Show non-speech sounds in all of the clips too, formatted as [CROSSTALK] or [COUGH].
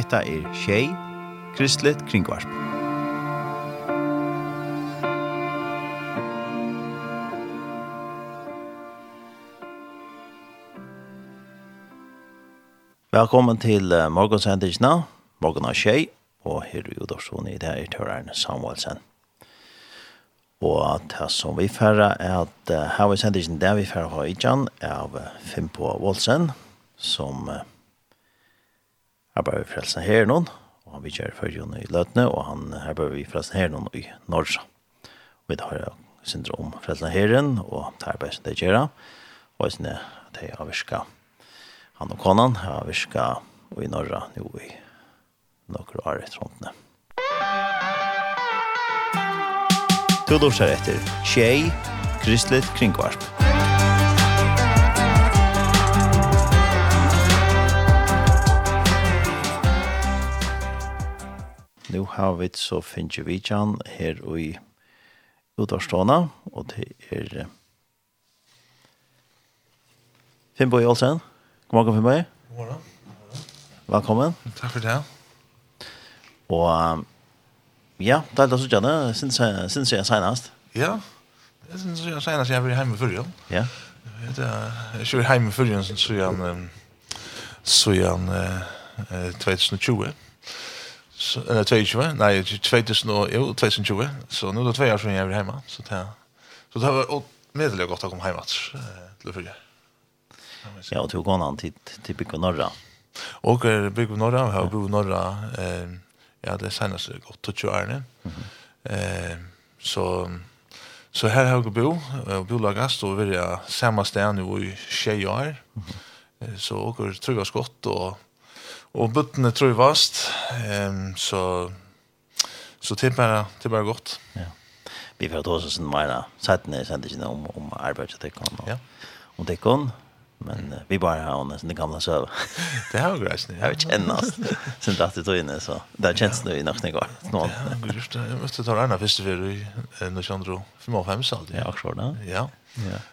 Hetta er Shay Kristlet Kringvarp. Velkommen til uh, morgensendelsene. Morgen er tjei, og her er Udorsson i det her tørren Samuelsen. Og det som vi færre er at uh, her er sendelsen der vi færre har i Jan av uh, Fimpo Wolsen, som uh, arbeider vi frelsen her noen, og han vil gjøre førgjørende i løtene, og han arbeider vi frelsen her noen i Norge. Og vi har synder om frelsen herren, og det arbeider som det gjør, og jeg synes at jeg har visket han og konan, jeg virka i Norra nå i noen år etter håndene. Du lovser etter Tjei, Kristelig Kringvarp. Musikk nu har vi så finner vi Jan her i Udarståna, og det er Finnbøy Olsen. God morgen, Finnbøy. God morgen. Velkommen. Takk for det. Og ja, det er det som gjerne, synes jeg senest. Ja, det synes jeg senest jeg var hjemme før, ja. Ja. Jeg kjører hjemme før, synes jeg, så jeg, så jeg, 2020 nei, uh, 22, nej 2020, så nå er det två år sedan jeg var hjemme, så det så det var medelig godt å komme hjemme, til å følge. Ja, og tog gående an til, till Bygg norra. er Bygge norra vi har Bygg norra eh ja det senest gott 20 år nu. Eh så så her har vi bo og bo bolagast och vi er samme sted nå i 20 år. Så åker tror jag skott och Og bøttene tror jeg vast, um, så, så det er bare, det er bare godt. Ja. Vi får ta oss en mer settende sendingen om, om arbeidet til kan. Ja. Om det men uh, vi bare har henne sin gamla søv. [LAUGHS] det er jo greit. Jeg vil kjenne oss sin datter tog inne, så det er kjent det i nakken i går. Det er greit. Jeg måtte ta Arna første før i 1905 aldri. Ja, akkurat da. Ja. Ja.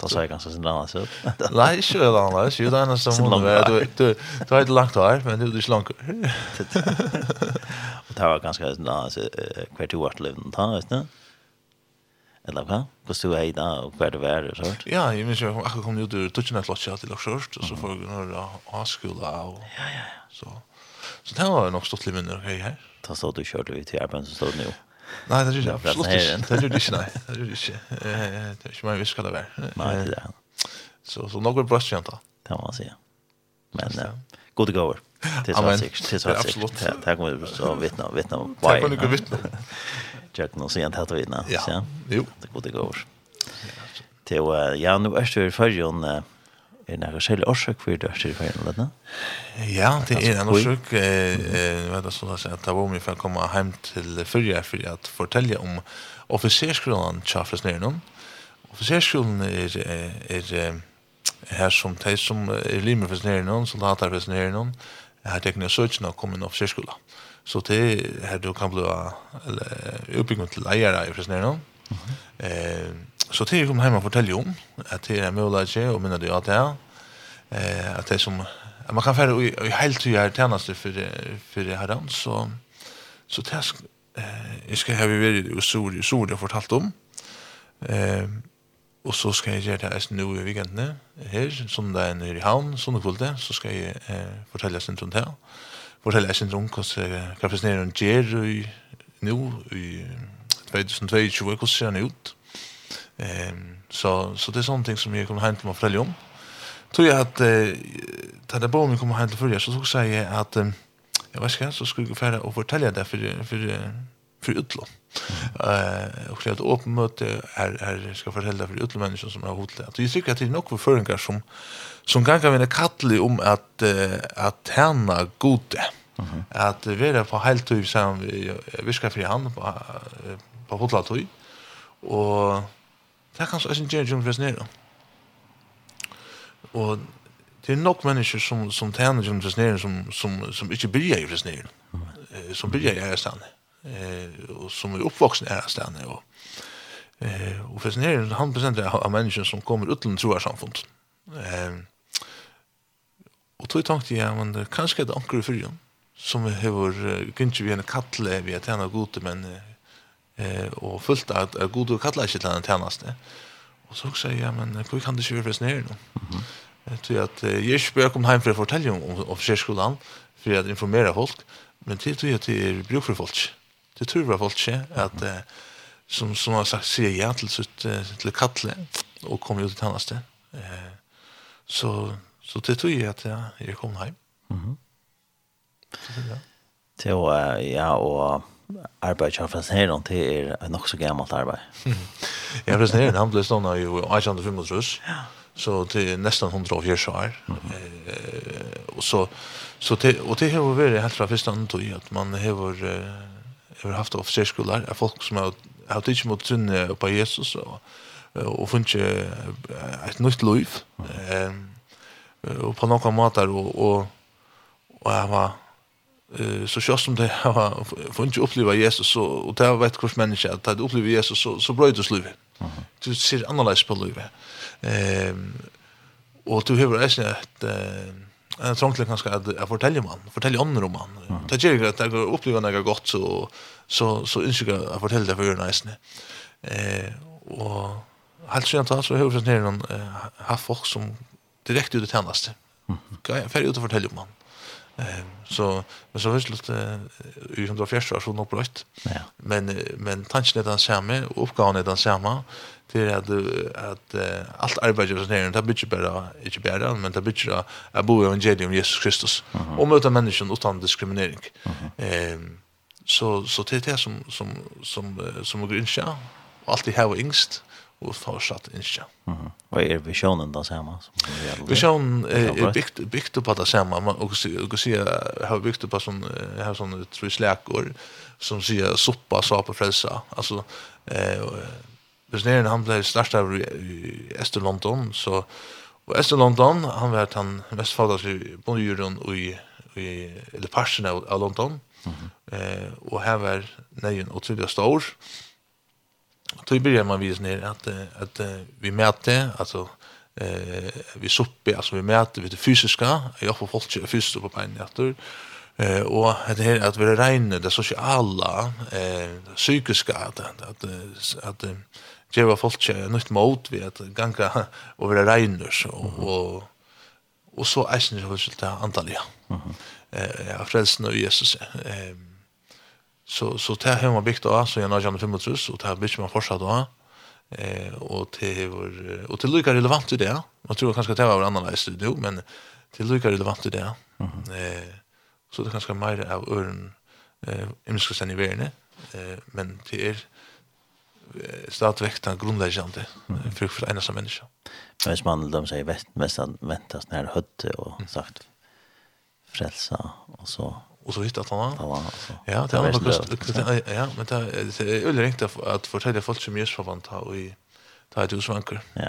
Då sa jag kanske sin annan så. [LAUGHS] Nej, inte det andra. Jo, det er eneste måned med. Du, du, du har ikke langt her, men du är ikke langt. Og det var ganske sin annet hver to hvert levende ta, vet du? Eller hva? Hvordan du er i dag, og hver det var, så? Ja, jeg minns jo, akkurat kom jo til Tutsjene Klotja til dere først, og så får vi noen avskola, og ja, ja, ja. så. Så det var nok stått litt mindre, ok, her. Da stod du kjørte vi til arbeidet, så stod nu. Nei, det er ikke. Slått ikke. Det er ikke, nei. Det er ikke. Det er ikke mer visk hva det er. Nei, det er det. Så, så nok er brøst kjent da. Det må man si. Men uh, gode går. Til så sikkert. Til så sikkert. Det kommer vi så vittne om. Vittne om. Det kommer vi vittne om. Kjørt noe sent att å vittne. Ja, jo. Det går det går. gaver. Til, ja, nu är det för i er det noe særlig årsak for det styrke i Norge? Ja, det er en årsak. Jeg vet også at jeg var med for å komme hjem til Fyrje for å fortelle om offiserskolen til Fresnerenum. Offiserskolen er, er, er her som de som er limer for Fresnerenum, soldater for Fresnerenum, har tekne søkene å komme inn offiserskolen. Så det er her du kan bli oppbygget til eiere i Fresnerenum. Mm -hmm. eh, Så det er kom hjem og fortelle om at det er mulig mulighet og minne det at det er eh, at det er som at man kan fære i, i hele tiden her tjeneste for, for herren så, så det er eh, jeg skal have vært i Suri Suri og fortalt om eh, og så skal jeg gjøre det nå i weekendene her som det er nere i havn sånn det kvalitet så skal jeg eh, fortelle sin rundt her fortelle jeg sin rundt hva presenterer hun i, nå i 2022 hvordan ser han ut Ehm så så det är sånting som jag kommer hem till mig för om. Tror jag att eh ta det på mig kommer hem till förra så så säger jag att jag vet inte så skulle jag färda och fortälja det för för för utlå. Eh och det öppet möte är är ska fortälja för utlå människor som har hotlat. Att jag tycker att det är nog för förringar som som kan kan vinna kattli om att att härna gode. Mm Att vara på heltid som vi ska för han på på hotlat och Det kan jeg ikke gjøre presnere. Og det er nok mennesker som, som tjener som presnere, som, som, som ikke bryr i presnere. Eh, som bryr i ærestane. Eh, og som er oppvoksen i ærestane. Og, eh, og presnere er han presenter av mennesker som kommer uten troersamfunn. Eh, og tog tenkte jeg, men kanskje er det anker i fyrjon som hever uh, gynnsi vi henne kattle vi at henne gode, men uh, eh och fullt att att god och kalla sig till den tjänste. Och så också ja men hur kan det ju vara snär nu? Mhm. Jag tror att jag spör kom hem för att fortälja om officerskolan för att informera folk, men det tror jag till bruk för folk. Det tror jag folk att som som har sagt säger ja till sitt till kalle och kommer ut till tjänste. Eh så så det tror jag att jag kom hem. Mhm. Det var ja och arbeid som Frasneren til er nok så gammelt arbeid. ja, Frasneren, han ble stående i 1835, ja. så til nesten 100 år. Mm -hmm. og så, så til, og det har vært helt fra første andre tog, at man har, har haft offiserskoler, er folk som har hatt ikke mot trunne på Jesus, og, og funnet et nytt liv, mm. og på noen måter, og, og, og jeg var så sjøst som det har funnet oppleva Jesus, så, og det har vært hvort menneske, at det opplever Jesus, så, så brøy du sluvet. Du ser annerledes på livet. Ehm og du hever eisen et, en trangtlig kanske att jag forteller man, fortäljer andra om man. Det ger ikke att upplever opplever gott så, så, så önskar jag att fortälla det för gjerne. Eh, och helt så da, så har någon har folk som direkt ut i jag Ferdig ut att fortälja om man så men så visst lite i 140 år så nog blött. Ja. Men men tanken är den samma och uppgåvan är den samma är att att allt arbete som är det blir bara inte bara men det blir att bo i evangelium Jesus Kristus och möta människan utan diskriminering. Ehm så så det är det som som som som går in och alltid ha yngst og fortsatt ikke. Mm -hmm. Hva er visjonen da samme? Visjonen er, er bygd, bygd opp på det samme, og jeg och jeg har bygd opp på sånne, jeg har sånne trusleker, som sier soppa, sa på frelsa. Altså, eh, hvis nere han ble startet av i Ester-London, så, og Ester-London, han var den vestfaldaske bonjuren i, i, eller parsen av, av London, mm -hmm. eh, og her var nøyen og tydelig stor, Då börjar man visa ner att att vi mäter alltså eh vi soppe alltså vi mäter vi det fysiska jag får folk att fysiskt på pengen efter eh och det här att vi rena det sociala eh psykiska att att att geva folk nytt mot vi att ganga och vara rena så och och så är det så att antaliga eh frälsna Jesus eh Så, så det har man byggt då så jag har gjerne 25, och det har byggt man fortsatt då. Eh, och det var och till lika relevant i det. Man tror kanske att det var annorlunda i studio, men till lika relevant i det. Mm -hmm. eh, så det kanske mer av örn eh, imske sen i verden, eh, men det er, stadväck den grundläggande mm. för för ena som människa. Men som man de säger väst mest väntas när hötte och sagt frälsa och så och så hittat han. Ja, det var just ja, men det är ju riktigt att fortälja folk som görs förvant har i ta ett usvanker. Ja.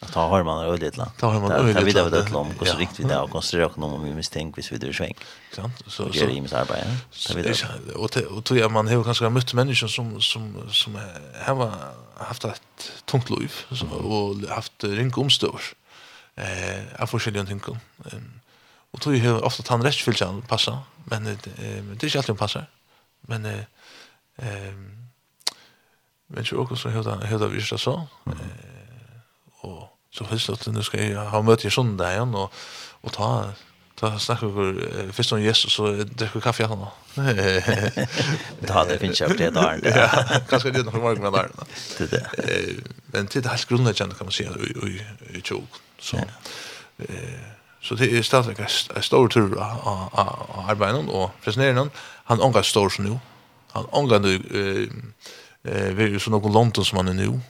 Att ta har man öl lite. Ta har man öl lite. Vi vet att om hur så riktigt är att konstruera ekonom om vi misstänker vis det svänk. Sant? Så så det är ju arbete. Det vet jag. Och och tror jag man har kanske mött människor som som som har haft ett tungt liv och haft ring omstår. Eh, av olika ting. Ehm Och tror ju ofta att han rätt vill passa, men det det är inte alltid passar. Men eh ehm men så också så hela hela det så så. Eh och så hus att nu ska jag ha möte i söndag igen och och ta ta snacka för först om Jesus så dricker kaffe han. Ta det finns jag det där. Ja, kanske det någon morgon där. Det det. Eh men det är helt grundläggande kan man säga i i tjok. Så eh Så det er stadig en stor tur av arbeidet og preseneren. Han ångar stor som nå. Han ångar nu eh vi er så noen London som han er nu.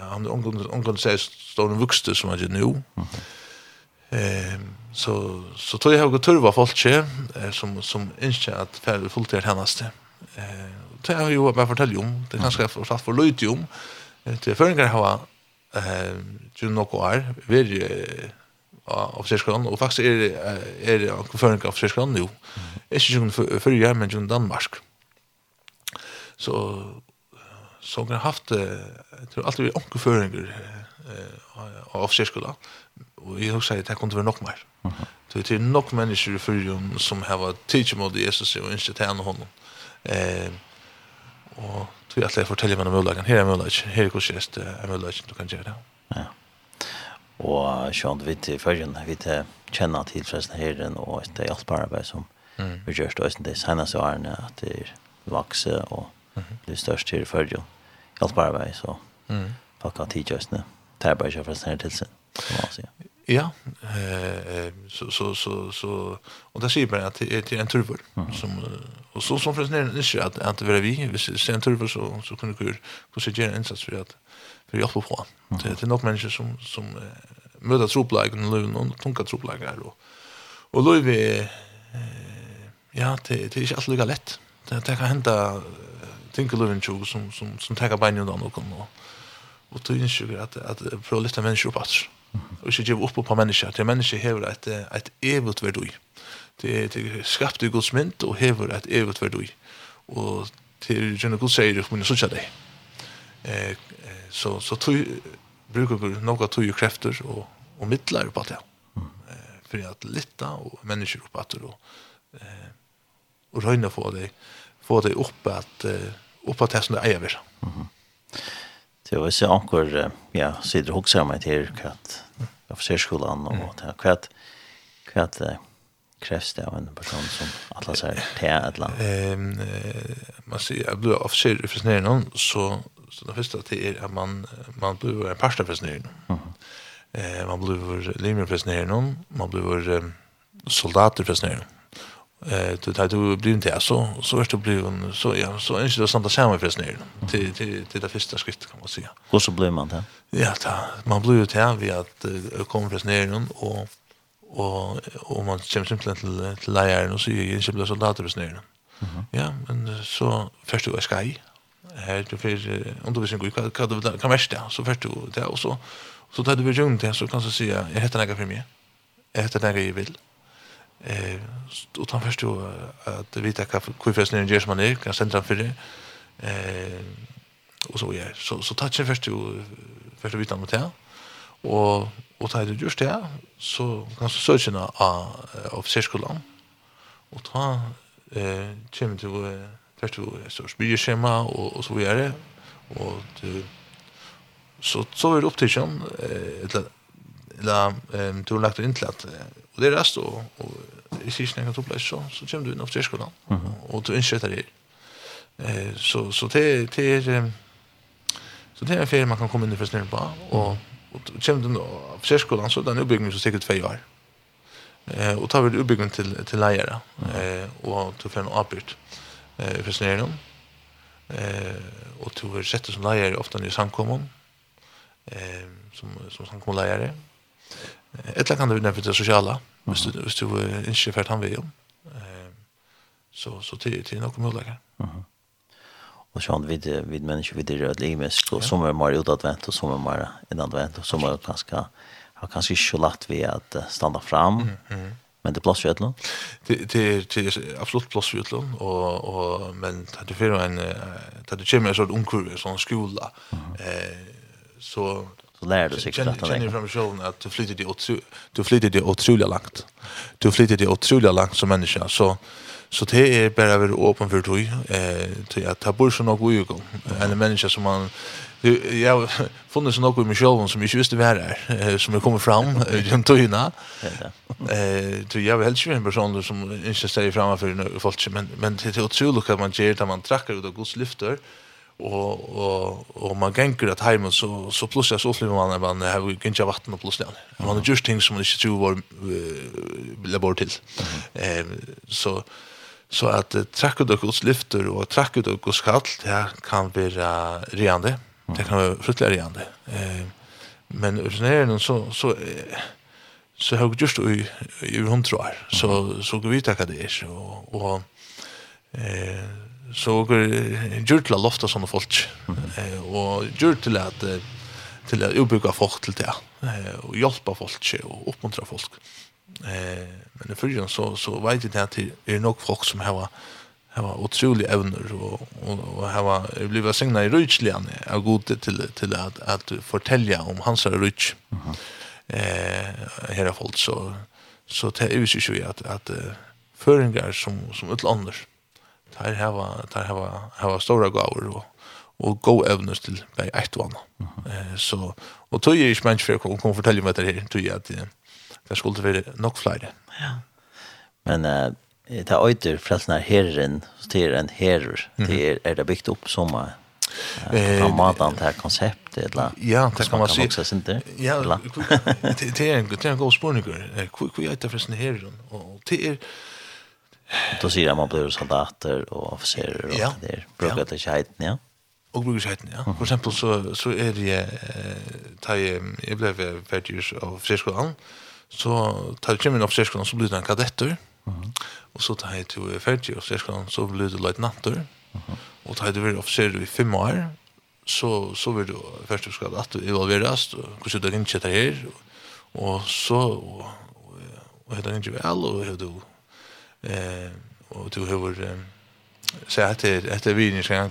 Han ångar seg stor vukste som han er nu. Ehm så så tror jag har gått turva folk tje som som inte att för fullt det hennaste. Eh det har ju bara fortälja om det kanske för fast för lite om det förringar har eh ju något är vi av och og faktisk er, er ankerføring av Sirskland nå. Ikke kun før jeg, men kun Danmark. Så, så har jeg haft, jeg tror alltid vi eh av Sirskland, og jeg husker at det kunne være nok mer. Det är nok människor i fyrjon som har tidsi mot Jesus och inte tjene honom. Eh, och tror jag att jag forteller mig om möjligheten. Här är möjligheten. Här är hvordan jeg er du kan göra det. Ja og sjønt vi til førjen, vi til kjenner til frelsen herren og et hjelparbeid som mm. vi gjør det de seneste årene at det er vokse og det er størst til her Alt hjelparbeid så mm. folk har tid gjørsene det er bare ikke frelsen her til sin, som man sier. Ja, eh, så, så, så, så, och det säger man att det är en turvor. Som, och så som förresten är det inte att, att vara vi, om det är en turvor så, så kunde vi kunna göra en insats för att för hjälpa på. Det, det är nog människor som, som uh, möter troplägen och lön och tunga troplägen här. Och, och då är vi, eh, ja, det, det är inte alls lika lätt. Det, det kan hända tänker löven som, som, som, som tar benen undan och kommer. Och, då inser vi att, att, prova lite människor på alltså. Og ikke gjøre opp på mennesker. Det mennesker hever et, et evigt verdøy. Det er skapt i Guds mynd og hever et evigt verdøy. Og til gjerne Gud sier det, men jeg synes ikke det. Eh, så, så tog, bruker vi noe tog krefter og, og midler på det. Eh, for at lytte og mennesker opp at. Og, eh, og røyne få det, få det opp at, opp at det som det eier vi. Mm. Så jag ser ankor ja, sitter och huxar mig till katt. Jag får se skolan och det här katt katt krävs det av en person som alla så här te alla. Ehm man ser jag blir officer för snär någon så så det första till är att man man blir en pastor för snär. Mm. Eh man blir linjer för snär någon, man blir soldater för snär. Mm Eh, du tar du blir inte så så är det blir en så ja, så är det sånt där samma förresten. Till till till det första skrift kan man säga. Och så blir man det. Ja, ta, man blir ju till vi att kommer förresten ner och och och man kommer simpelthen till till läraren och så är det blir soldater förresten ner. Ja, men så först du ska här du för undervisning går kan kan kan det, så först du det och så så tar du ju runt så kan du säga jag heter några för mig. Jag heter några jag vill. Eh, utan först ju att vita kaffe förresten är som man är, kan centra för det. Eh, och så ja, så så touchen först du först vita mot det. Och och tar det just det så kan så söka av av cirkulan. Och ta eh kommer till först du så spelschema och och så vidare. Och du så så är det upp till sjön eh eller ehm du har lagt in til at og det er rest och og i sista jeg kan toppe så, så kommer du in opp til skolen mm du insätter det eh, så, så det, det är um, så det er en ferie man kan komme inn i for på og, og kommer du inn opp til så er den utbyggingen som sikkert tvei år. Eh, og tar vi utbyggingen til, til leiere eh, og du får en avbryt eh, for snøren eh, og du har sett som leiere ofte når du samkommer eh, som, som samkommer leiere. Etla kan du nevne det sociala, hvis du, hvis du ikke fært han ved om. Så, så til, til noen muligheter. Mm Och sånt vid vid människor vid det röda livet som är mer utåt og och som är mer inåt og och som er ganska har kanske ikke så ved vid att stanna fram. Mm. Men det plats utland. Det det det är absolut plats utlån, och och men det för en det det kommer så en kurva sån skola. Eh så så lär du sig att ta Känner från sjön att du flyttar det otro du flyttar det otroligt långt. Du flyttar det otroligt långt som människa så så det är bara över öppen för dig eh till att ta bort så något ju. En människa som man jag funnit så något i mig själv som jag visste vad det är som jag kommer fram [LAUGHS] genom tyna. Eh du jag helst ju en person som inte säger framför folk men men det är otroligt att man ger det man trackar ut av Guds lyfter. Eh och och och man gänker att hemma så så plötsligt så upplever man att man har inte vatten och plötsligt man har just ting som man inte tror var blev bort till. Eh så så att tracka dock oss lyfter och tracka dock oss kall det kan vera reande. Det kan vara fruktligt reande. Eh men ursnären så så så har jag just i i hundrar så så går vi tacka det så och eh så gjør til å lofte sånne folk. eh Og gjør til at til å utbygge folk til det, og hjelpe folk og oppmuntre folk. Eh, Men i ju så, så vet jeg at det er nok folk som har har utrolig evner og, og, og har blivit signa i rujtslian av god til, til at, at fortälja om hans rujts mm -hmm. eh, her folk så, så det er jo ikke at, at, at som, som utlander mm tar hava tar hava hava stora gåvor och og go evnes till bei ett vann. Eh så och tog ju smänt för att kom fortälja mig det här tog jag att det skulle vara nok flyr. Ja. Men eh ta öter frälsnar herren så det är en herrer det är det byggt upp som Eh, maten det här konceptet eller ja, det kan man se. Ja, det är en det en god spårning. Hur hur heter förresten herren och det är Då säger man blir soldater och officerer och ja. det brukar det skiten, ja. Och brukar skiten, ja. För exempel så så är det eh tar jag blev färdig av officerskolan. Så tar jag min officerskolan så blir det en kadetter. Mm. Och så tar jag till färdig officerskolan så blir det löjtnanter. Mm. Och tar jag till officer i fem år så så vill du först du ska att du involveras och hur ska du inte ta här och så och heter inte väl och hur du eh och du eh så att det efter vi ni ska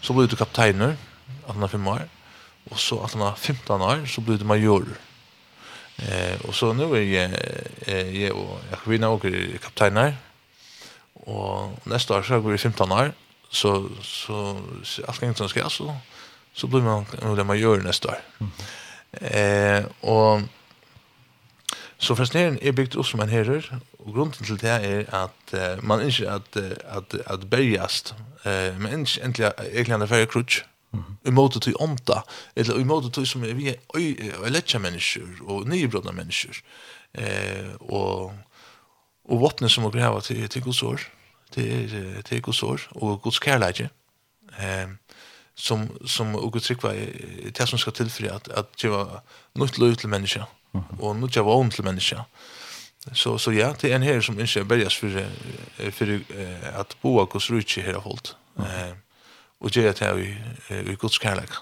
så blir du kapten att han har fem år och så att han 15 år så blir du major. Eh och så nu är jag eh jag och jag vill nog kapteiner och nästa år så går vi 15 år så så allt kan inte ska så så blir man nu det major nästa år. Eh och Så fascinerende er bygd opp som en herrer, og grunden til det er at uh, man ikke at, at, at bergast, uh, men ikke egentlig egentlig andre færre krutsk, i måte til ånda, eller i måte til som er vi er letja mennesker, og nybrodna mennesker, eh, og, og våtne som må greva til, til Guds år, til, til Guds år, og Guds kærleidje, eh, som, som og Guds rikva er det som skal tilfri at, at det var nytt løy til mennesker, og nu tja vogn til menneska. Så, så ja, det er en her som ikke berges for, for uh, at boa hos rutsi her folk. Uh, og det er det her i, i Guds kærleik.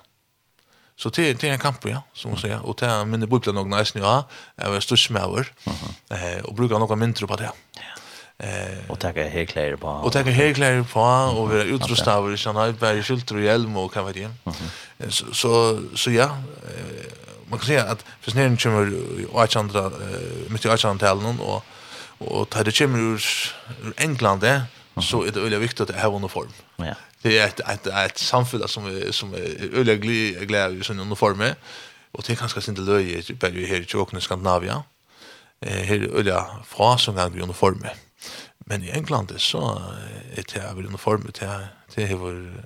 Så det, det er en kamp, ja, som man sier. Og det er minne bukla noen eisen, ja, jeg var størst med over, uh, og bruker noen mindre på det. Ja. Eh och tacka klär på. Och tacka klär på och vara utrustad av såna här bärskylt och hjälm och kan vara det. Så så så ja, man kan säga att försnäringen kommer och 1800 mitt i 1800-talen och och tar det kommer ur, England det så är det väldigt viktigt att ha en form. Ja. Det är ett ett ett samfälle som som är öliga glädje i sin uniform och det är ganska sent löje på ju här i Tjockna Skandinavia. Eh här öliga frasungar i uniformer. Men i England så är det uniform uniformer till till vår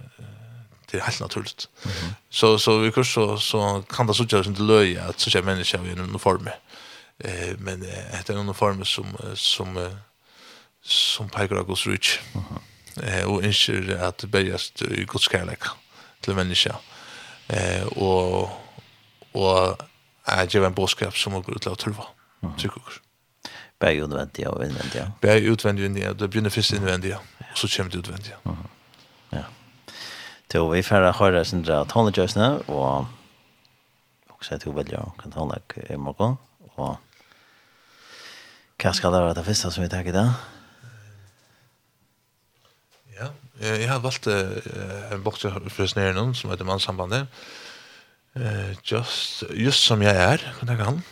det är helt naturligt. Mm -hmm. Så så vi kurs så så kan det så görs inte löja att så kör människa i en uniform. Eh men det är en uniform som som som pekar på Guds rich. Mhm. Eh och inser att börjas i Guds kärlek till människa. Eh och och är ju en boskap som går ut att tulva. Tycker jag. Bär ju utvändigt och invändiga. Bär ju det blir först invändiga. och så kommer det utvändiga. Mm -hmm. Til vi får høre sin sindra toneløsene, og også til å velge kan toneløk i morgen. Og hva skal det være det første som vi tar i dag? Ja, jeg har valgt uh, en bok til frøsneren som heter Mannssambandet. Just, just som jeg er, kan jeg kan.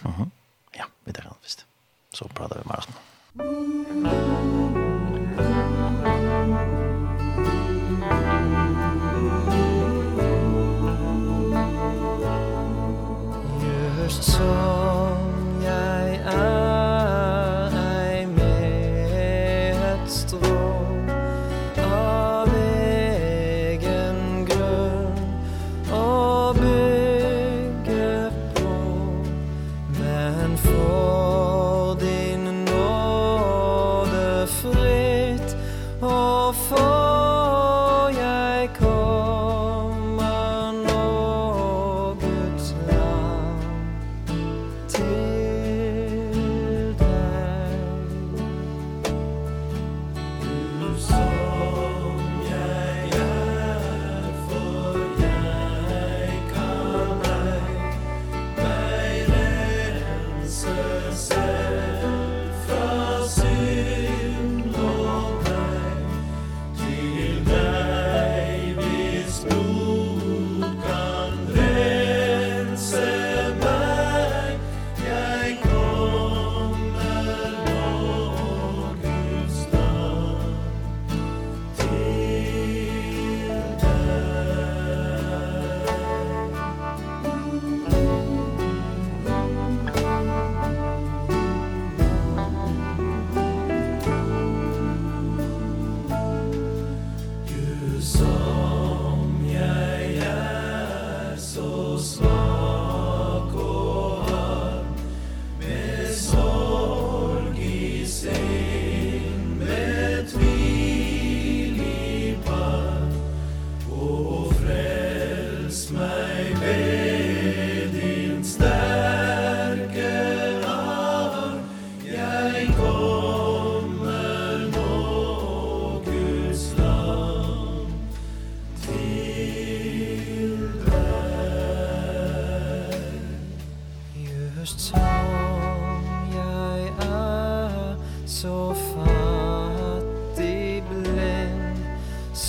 Ja, vi tar den først. Så prater vi med oss nå. Musikk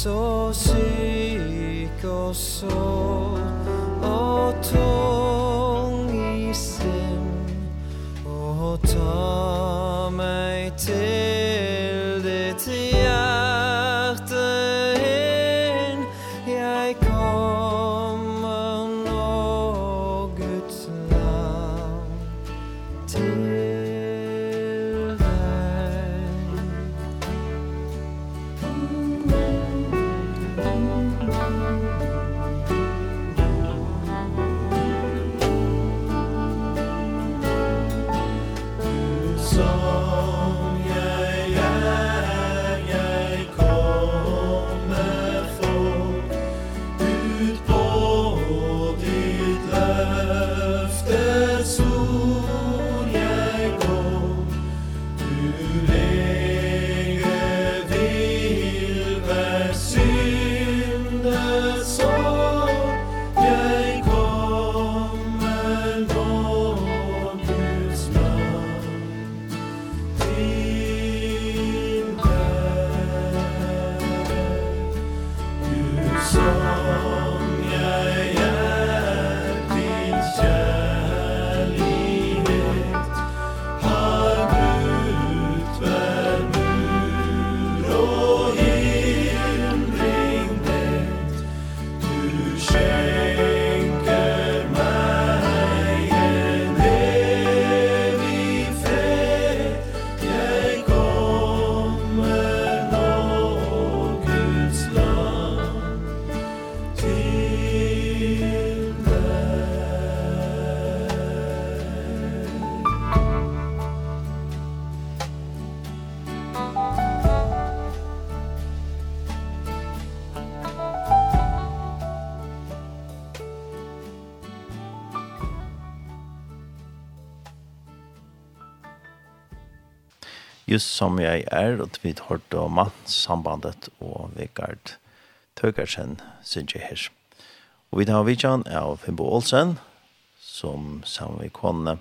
så syk og så og tung i sinn og ta meg til just som jeg er, og vi har hørt om mannssambandet og Vegard Tøgersen, synes jeg her. Og vi tar vidtjen av Fimbo Olsen, som sammen med kone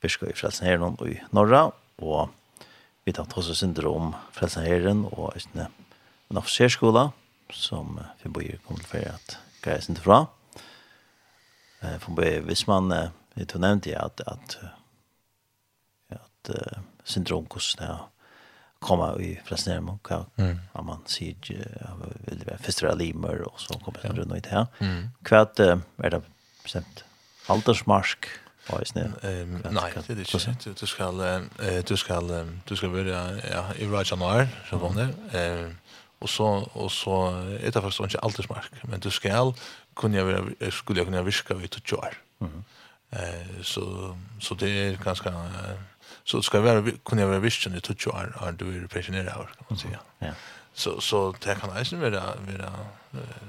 virker i Frelsenherren og i Norra, og vi tar også syndrom Frelsenherren og Østene en offiserskola, som Fimbo Gir kommer til å føre at greier sin fra. Fimbo hvis man, vi tog nevnt jeg at, at, at, at syndrom hos det komma i pressnärmo kan mm. man ser vill det vara första limer och så kommer det runt ut här. Kvart är det bestämt aldersmark Ja, ehm nej, det är inte du ska du ska du ska börja ja i Rajanar så var det. Ehm och så och så är det faktiskt inte alltid smark, men du ska kunna jag skulle kunna viska ut och kör. Mhm. Eh så så det är ganska så ska vara kunna vara vision i touch år är du är pensionär här kan man säga. Ja. Så så det kan alltså vara vara eh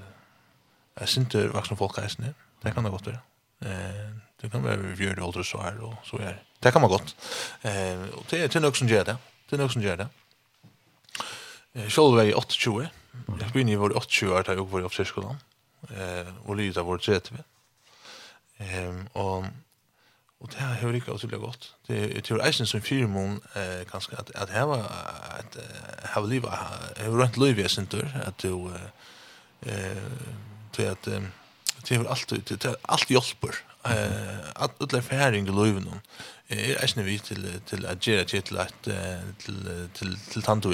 är inte vuxna folk här det. Det kan det gott vara. Eh det kan vara vi gör det ålder så här och så är det. kan man gott. Eh och det är till något som gör det. Det är som gör det. Eh själv är jag 28. Jag blir ni var 28 år där jag var i officerskolan. Eh och lyda vårt sätt. Ehm och Och det här hör inte otroligt gott. Det jag tror eisen som fyra mån eh kanske att att här var att ha liv har runt liv är sent att du eh till att det är alltid det allt hjälper. Eh att utla färing i livet Eh eisen vi till till att göra till att till till till tanto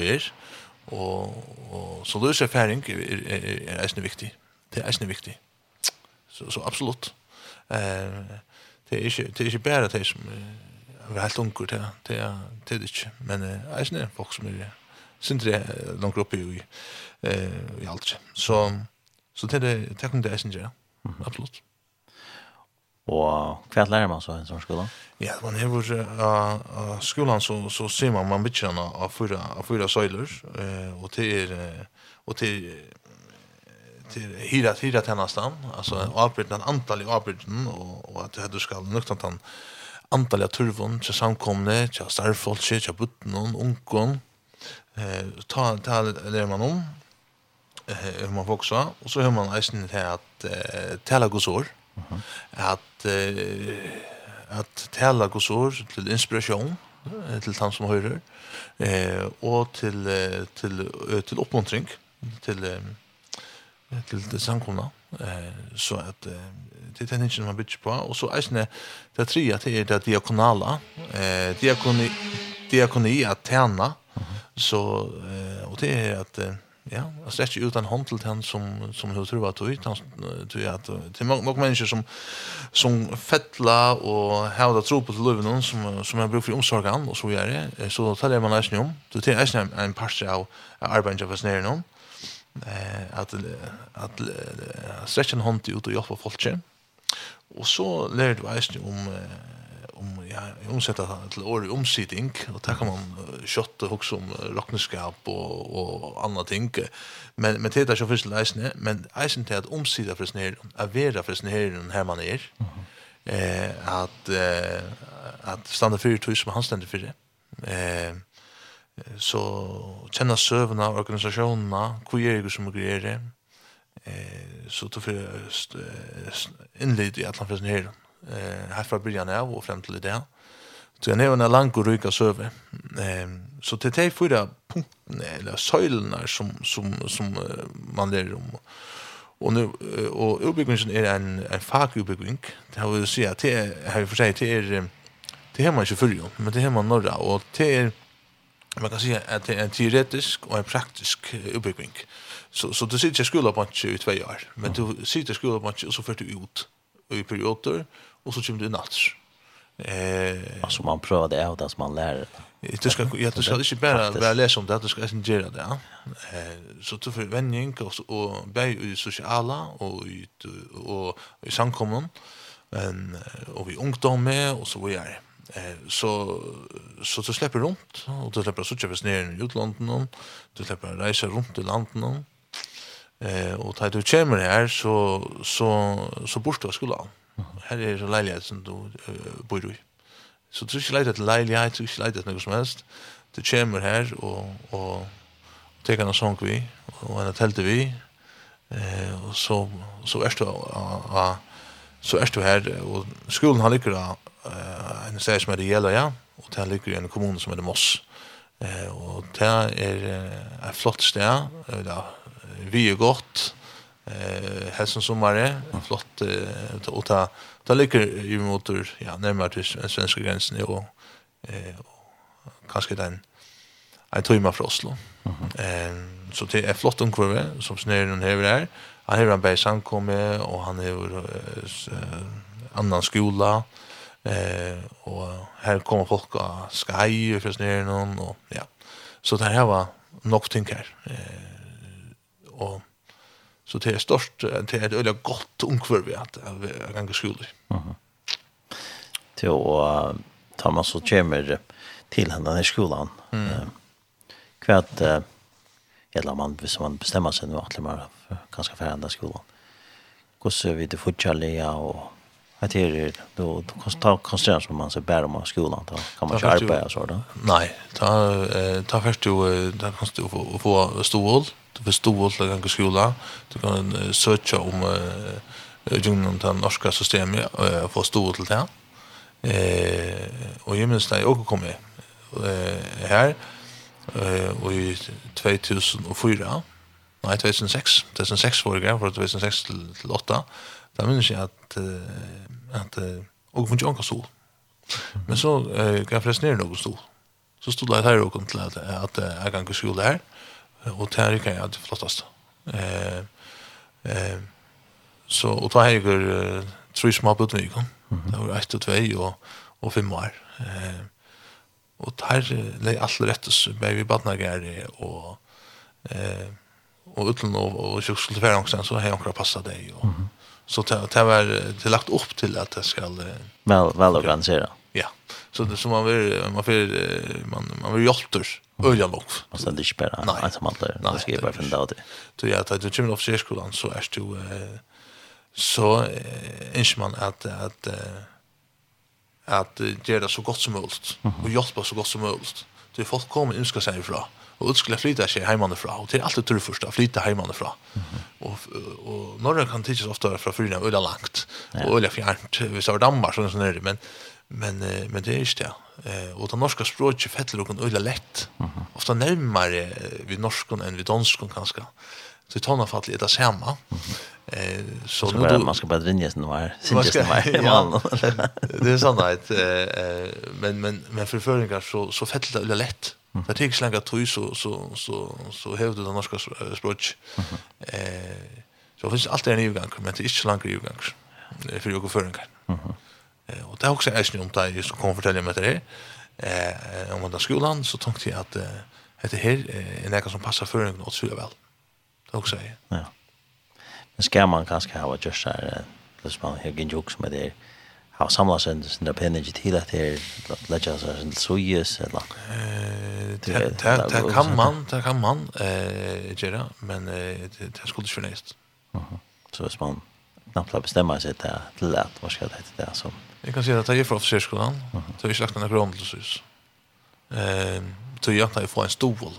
och och så löser färing är eisen viktig. Det är eisen viktig. Så så absolut. Eh det er ikke, det er ikke bare det som er helt unger til, det er det ikke. Men uh, jeg er folk som er sindri langt oppe i, uh, i alt. Så, så det er det det er det jeg synes gjøre, absolutt. Og hva lærer man så i en sånn skole? Ja, man er vår uh, skolan så, så ser man man bytter av fyra, av fyra søyler, uh, og til, er, og til er till hyra hyra tjänsten alltså avbryt den antal i avbryten och och att du ska nukta han antal av turvon till samkomne till starfolk till butten och onkon eh ta ta lär man om eh man också och så hör man nästan till att eh, tala gosor att eh, att tala gosor till inspiration till han som hører eh och till till till uppmuntring till til samkomna. Eh, så at eh, det er ikke man bitch på. Og så eisne, det tre at det er det diakonala. Eh, diakoni, diakoni at tjena. Så, eh, og det er at, eh, ja, altså det ut en utan hånd til den som, som hun tror at han tror at det er nok mennesker som, som fettla og hevda tro på til løven som, som har bruk for omsorgen og så gjør det. Så taler man eisne om. Det er eisne en parster av arbeidet av fascineringen om eh att att stretcha en hand ut och hjälpa folk. Och så lär du eisen om om ja omsätta till år omsättning och tackar kan man och också om rockneskap och och andra ting men men det är så först läsne men eisen till att omsätta för snär att vara för snär den här man är eh att eh att stanna för tur som han ständer för det eh så kjenner søvna organisasjonene, hvor er det som er det, eh, så tog for innlyd i atlan fyrir her, eh, her fra byrjan av og frem til det. Så jeg nevner lang og ryka søve. Eh, så til de fyra punktene, eller søylene som, som, som man lærer om, Og nu og utbyggingen er en en fagutbygging. Det har vi å si at det har vi for seg det er det har man ikke fyllt, men det har man norra og det er man kan säga att det är en teoretisk och en praktisk uppbyggning. Så så du sitter i skolan på i två år, men du sitter i skolan på och så får du ut i perioder och så kommer du natt. Eh alltså man prövar det ut att man lär det. Du ska ja, du ska inte bara bara läsa om det, du ska inte göra det. Eh så du får vänning och och bäj i sociala och i och i samkommun men och vi ungdomar med och så vidare. Eh så så du släpper runt och du släpper så tjuvs ner i utlandet och du släpper resa runt i landet och eh och tar du kommer här så så så borsta skola. Här är så lägligt som du bor i. Så du ska leta till lägligt, du ska leta till något som helst. Du kommer här och och tar en sång vi och en tälte vi eh och så så är det så är du här och skolan har lyckats eh en sted som er det gjelder, ja. Og det ligger i en kommune som heter det Moss. Eh, og det er et flott sted. Det vi er godt. Eh, helsen sommer er flott. Og ta ta ligger i motor, ja, nærmere til den svenske grensen. Og, eh, og kanskje den en tøyma fra Oslo. Eh, så det er flott omkvarve som snøren hever her. Han hever en berg samkomme, og han hever eh, annan skola. Eh, Eh och här kommer folk av Sky för snär någon och ja. Så det här var nog tänker. Eh och så det är störst det är ett öliga gott vi att ganga skolor. Mhm. Till och tar man så kommer till henne i skolan. Mm. Eh kvärt eller man hvis man bestemmer seg nå at man ganske ferdig skolan. Hvordan vil det fortsatt og Att det är då då konstnär ta som man så bär om skolan då kan man köpa och så då. Nej, ta ta först du där kan du få få stol, du får stol till en skola. Du kan söka om jungen till norska systemet och få stol till det. Eh och ju minst när jag kom eh här eh och i 2004 Nei, 2006. 2006 var det greit, fra 2006 till, til 2008. Da minnes jeg at uh, at og funnet ikke stol. Men så uh, gav jeg forresten ned noen stol. Så stod jeg her og kom til at, at jeg kan gå skole her, og det her kan jeg det flottast. Uh, uh, så, og da har jeg tre små på den uken. Det var ett og tvei og, og fem år. Eh, og der leg alle rettes, baby badnagere og eh, og utlån og, og kjøkskole til hverandre, så har jeg akkurat passet det. Og, mm -hmm Så det, det var det lagt upp till att det ska väl väl organisera. Ja. Så det som man vill man vill man man vill hjälpters öja nog. Och sen det spärra alltså man där. Det ska bara finna ut. Så ja, det är ju av skolan så är du så inte man att att att göra så gott som möjligt och hjälpa så gott som möjligt. Det folk kommer önska sig ifrån. Og ut skulle flyta seg heimanifra, og det är alltid tur først å flyta heimanifra. Mm och Og, og Norge kan tidsas ofta fra fyrna øyla langt, och og fjärnt fjernt, hvis det var Danmark, sånn sånn er det, men, men, men det er ikke det. Eh, og det norska språket fettler okkur øyla lett, ofta -hmm. vid norskon enn vid danskon kanske Så i tonna det samme. Eh, så nu då man ska bara ringa sen var syns det var. Det är sånt att eh men men men förföringar så så fettlar det lätt. Så det tek slanga tøy så så så så hävde det norska språk. Eh så finns alltid en övergång men det är inte er ikkje langt yvirgang. For jo føringar. Eh och det er også ein om det som kom fortelja meg det. Eh om den skolan så tänkte jag att at heter här er noko som passar føringen något så väl. Det också är. Ja. Men ska man kanske ha just här det som man har med det, har samlat sen sin penninge till att det lägga sig en sujes eller det det kan man det kan man eh göra men det skulle ju näst. Så är man Knappt att bestämma sig där till att vad ska det heta där som. Jag kan säga att det är för officerskolan. Så vi slaktade några grundlösus. eh så jag tar ifrån en stol.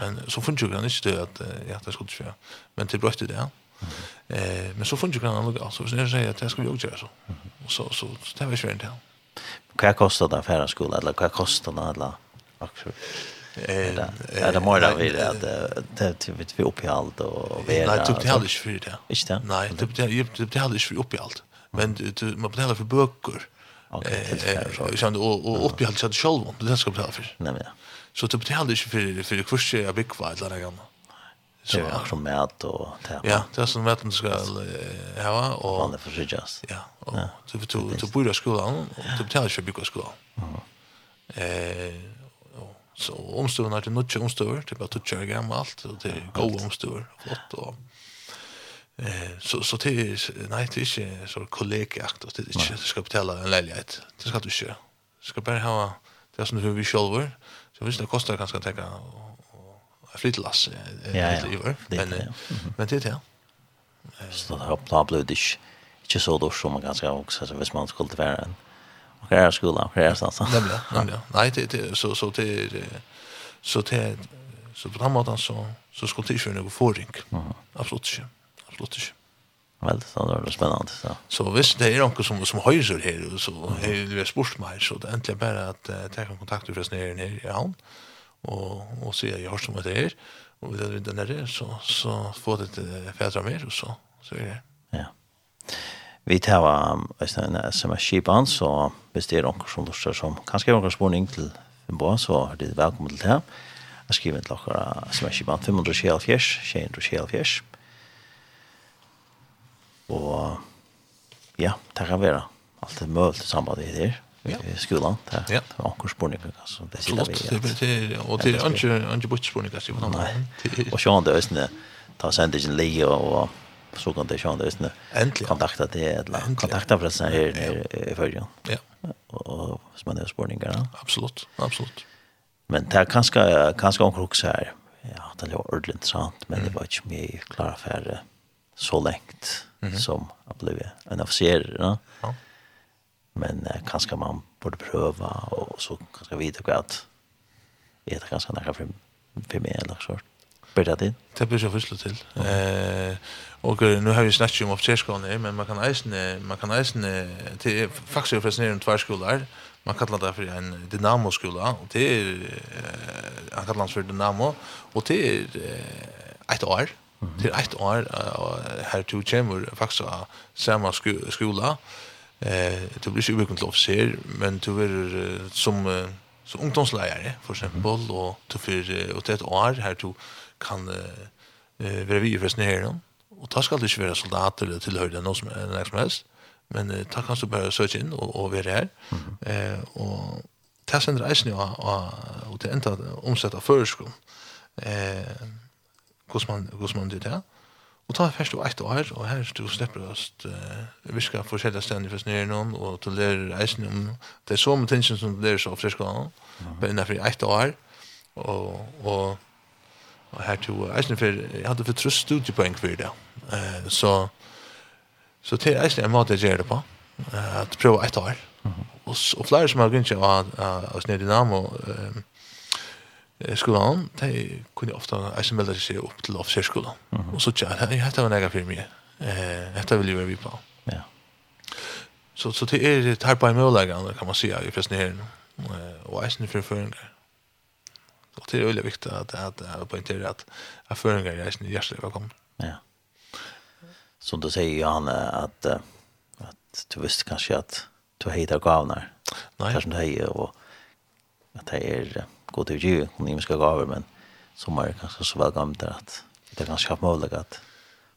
Men så funkar det inte att jag att det skulle ju. Men det bröt det där. Eh, men så fungerar det annorlunda. Så sen säger jag att det ska vi också göra så. Så så det var skönt det. Vad kostar det för skola eller vad kostar det alla aktier? Eh, det mer där vi att det vet vi upp i allt och vi Nej, typ det hade inte för det. Inte det? Nej, typ det typ det hade inte för upp i allt. Men man betalar för böcker. Okej, det är och upp i allt så det själv. Det ska betala för. Nej men. Så typ det hade inte för för kurser jag big fight eller något annat. Så det är också mat och det Ja, det är som du ska ha och vanligt för sig just. Ja, och du du du bor i skolan och du betalar för bygga skolan. Eh så omstuvna det något omstuvor, typ att toucha gammalt och det är goda omstuvor, flott och Eh så så det till nej det är inte så kollegiakt det är inte du ska betala en lägenhet. Det ska du inte. Du ska bara ha det som du vill själv. Så visst det kostar ganska täcka och flytlass ja, ja. men men det är så det har plan blivit inte inte så då som man ganska också så hvis man skulle vara en och här skolan och här sånt det blir nej det så så det så det så på den måten så så skulle det ju någon förring absolut inte absolut inte Vel, så det var spennende. Så, så hvis det er noen som, som høyser her, så har vi spurt meg, så det er egentlig bare at jeg tar kontakt med forresten her i havn og, og sier jeg har som det er, og vi er den der, så, så får det til fædre mer, og så, så er det. Ja. Vi tar en sms-kipan, så hvis det er noen som lurer som kanskje er noen spørning til Fimboa, så er det velkommen til det. Jeg skriver til dere sms-kipan 574, 674. Og ja, det kan være alt det mulig samband i det ja. skolan där. Ja. Och spårning alltså det sitter vi. Ja. Och det är inte inte bort spårning alltså. Nej. Og så han där ösne ta sändigen ligger og så kan det sjön där ösne. endelig. kontakta det eller kontakta för her, här i förjan. Ja. Og hvis man er spørninger, da. Absolutt, absolutt. Men det er kanskje, kanskje omkring også her, Ja, det er jo ordentlig interessant, men det var ikke mye klare for så lengt, som att bli en officer. Ja. ja Men eh, kanskje man borde prøve, og så kanskje vite hva at er det kanskje noe for, for meg eller så Blir det din? Det blir jeg først til. Mm. Eh, og nu har vi snakket om oppskerskående, men man kan eisne, man kan eisne, till faktisk er det forresten tverskoler, man kallar det för en dynamoskola, och det är eh, han kallar det för dynamo, och det är eh, år, Det är ett år uh, här to kommer faktisk av samme skola, Eh, du blir ju mycket officer, men du är som som ungdomslärare för exempel och du för åt ett år här du kan eh vara vid för snären och ta ska du inte vara soldat eller tillhöra någon som är som helst men eh, ta kan du bara söka in och och vara här eh och ta sen reisen och och och det ända omsätta förskon eh hur man hur man det? där Og ta først og eit år, og her du slipper oss uh, viska forskjellige stedene for snir noen, og du lærer eisen om det er så mye tingene som du lærer så opp til skolen, bare innenfor eit år, og, og, og her to eisen for, jeg hadde for trøst studiepoeng for det. Uh, så, så til eisen er en måte jeg gjør det på, uh, at prøve eit år. Og, og flere som har grunnt av, av, av Snedinamo, uh, skolan, de kunne ofta eisen melda seg opp til offiserskolan. Mm -hmm. Og så tja, dette var nega fyrir. Eh, dette vil jeg være vi på. Ja. Så, så det er et her på en mølegan, kan man sija, i pressen her, og eisen fyrir føringar. Og det er veldig viktig at jeg poengterer at jeg føringar er eisen hjertelig velkommen. Ja. Som du säger Johan, at, at du visste kanske att du heter gavnar. Nej. Kanske du heitar, och att det er god till ju ni ska gå över men som är kanske så väl gammalt att det kan skapa möjlighet att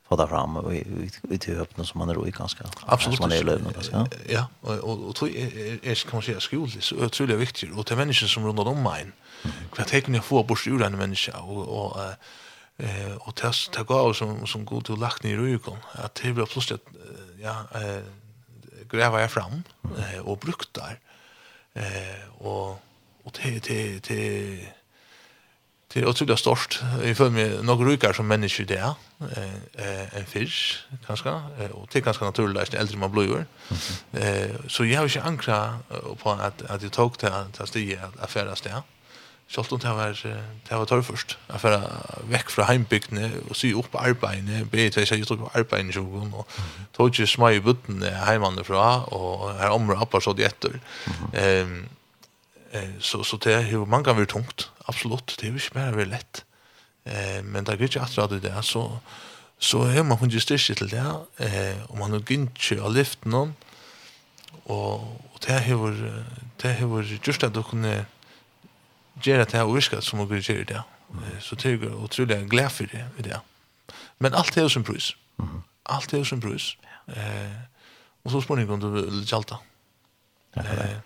få det fram och vi i öppna som man är i ganska. Absolut. Man är lövna ja ja og, og tror er, kan man si, skolig så utrolig viktig, og til mennesker som rundt om mig hva tänker jeg få bort ur en menneske, og, og, eh og til ta gå som som god och lagt ned i ryggen. At det blir plötsligt ja eh gräva jeg fram og brukt der. eh og, og det det det det är otroligt stort. Jag för mig några rykar som människor där eh en fisk kanske och det är ganska naturligt när äldre man blir. Eh så jag har ju ankra på att att jag tog till att stiga att färdas där. Sjalt om det var, det var torr først. Jeg var vekk fra heimbygdene og sy opp arbeidene, be til jeg gikk opp arbeidene i Och og tog ikke små i buttene heimene fra, og her området oppe så de etter. Um, Eh, så, så det hur man kan vara tungt, Absolut, Det är ju ikke mer veldig. Eh, men det er att at det där så, så är man kunde styrke till det, eh, om man har inte av lyft någon. Och och det er det er just att du kunde göra det här viskat som som dere gör det. Eh, så det är otroligt glad för det, det. Men allt är som pris. Mm Alt som pris. Eh, och så spør ni kunde du Eh,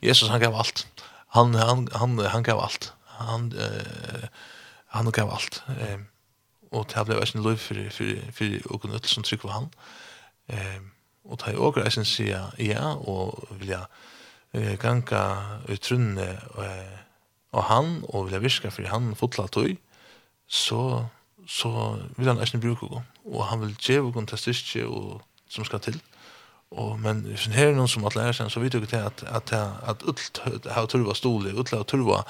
Jesus han gav allt. Han han han han gav allt. Han eh han gav allt. Ehm och det blev en liv för för för och något som tycker han. Ehm och det och jag syns ja och vill jag eh ganka utrunne och och han och vill viska för han fotla tog så så vill han inte bruka och han vill ge och kontestiske och som ska till. Och men sen här någon som at lära sig så vi tycker det att att att ut har turva stole, ut har turva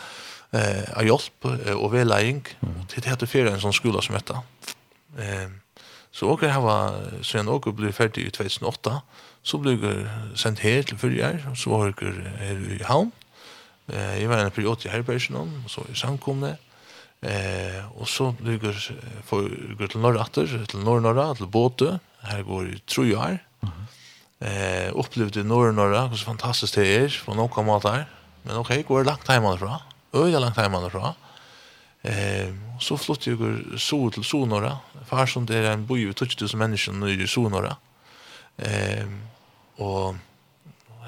eh av hjälp och vägledning till det heter för en sån skola som detta. Ehm så och her var sen åker blir färdig i 2008 så blir jeg sent her til förra år så var jeg her i Hamn. Eh jag var en periode i Herbergen och så i samkomne. Eh och så blev jeg för gå til Norratter til till norr norra till Här går i tror eh upplevde norr norra hur fantastiskt det är på några måter. Men okej, går långt hemifrån. Öja långt hemifrån. Eh så flyttade jag så till Sonora. Far som det är en by ut 2000 människor i Sonora. Ehm och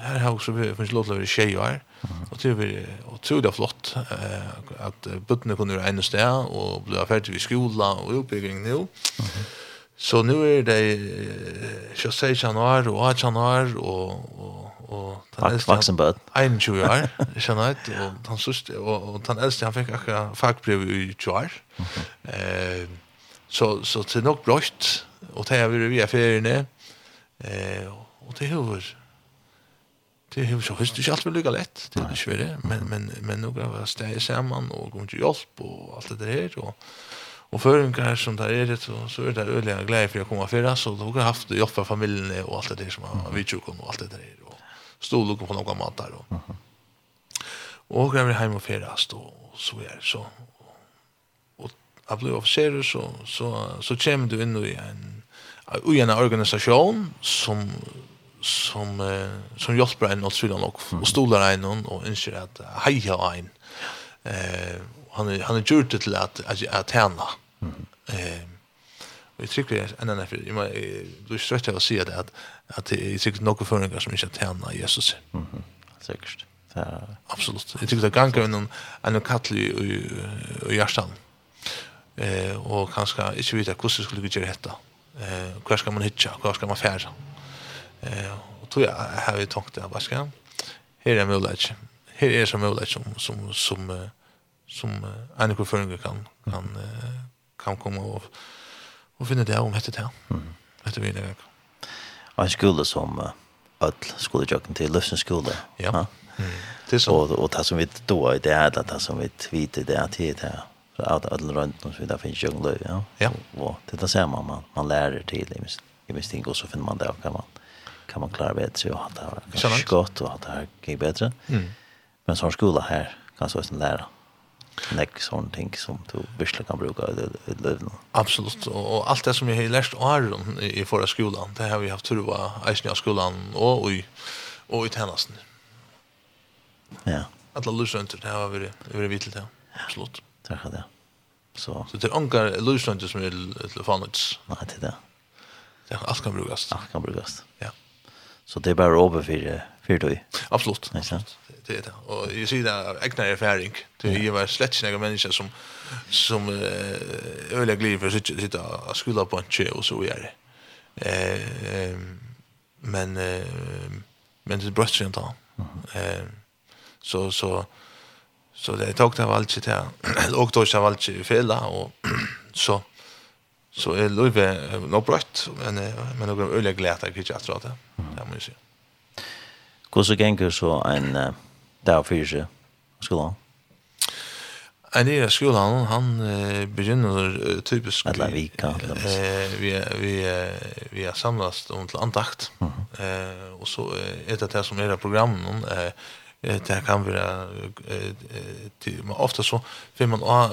här har också vi finns lov till tjejer. Och det är otroligt flott eh, att buttene kunde vara en stä och bli färdig i skola och uppbyggning nu. Mm -hmm. Så nu är det eh, 26 januari och 8 januari och och och han är vuxen bud. I'm sure jag känner att och han sust och och han äldste han fick akkurat fackbrev i 20 Jar. Eh så så det är nog bröst och det är vi via ferien eh och det hur det hur så visst du allt väl lika lätt det är svårt men men men några stäjer samman och går till hjälp och allt det där och Och för som där är det så så är det öliga glädje för att komma förra så då har haft jobb av familjen och allt det där som har vi tjock och allt det där och stod och på några mat där och och går vi hem och färdas då så är det så och jag blev officer så så så kommer du in i en i en organisation som som eh, som hjälper en åt sidan och och stolar en och inser att heja en eh han han har gjort det till att att tjäna. Och jag tycker att en annan för jag du strött att se det att att är säkert några förningar som inte tjänar Jesus. Mhm. Säkert. Ja, absolut. Jag tycker det ganska en en kattli i i hjärtan. Eh och kanske inte vet hur det skulle göra detta. Eh hur ska man hitta? Hur ska man färda? Eh och tror jag har vi tänkt det vad ska Här är möjligt. Här är som möjligt som som som som en kan kan kan komme og, og finne det om etter det. Mm. Etter vi det. Og en skole som uh, öll skolejøkken til Løfsen skole. Ja. ja. Mm. Det er sånn. Og, og det som vi då i det er det som vi vet det er till det att alla runt och så där finns junglö ja. Ja. Och det där ser man man, man lär till i minst i minst ting så finner man det kan man kan man klara bättre och att det är gott och att det går bättre. Mm. Men så skola här kan så sen lära nek sånn ting som du virkelig kan bruke i livet nå. Absolutt, og alt det som jeg har lært av Aron i forrige skolan, det har vi haft tur av eisen av skolan og i, og i tjenesten. Ja. Alla lusrønter, det har vi vært vidt til det, absolutt. Ja, takk for det. Så. Så det er anker lusrønter som er til. Nei, det er det. Ja, alt kan brukast. Alt kan brukast. Ja. Så det er bare å for, for du. Absolutt. Nei, sant? det är det. Och jag ser det egna erfaring. Det är ju slett snäga människa som som eh öliga gliv för sitt sitt att skulle på en chill och så vidare. Eh men eh men det bröts ju inte. Eh så så så det tog det valt sig där. Och då så valt sig fel och så så är Löve nog brött men men några öliga glädje kvitt att dra det. Det måste jag. Hvordan ganger så en där för sig skolan? En del av skolan, han uh, begynner typisk... Alla vika. Eh, vi, vi, vi har samlats om till andakt. Eh, och så är det det som är programmen. Eh, det kan vara men ofta så får man uh,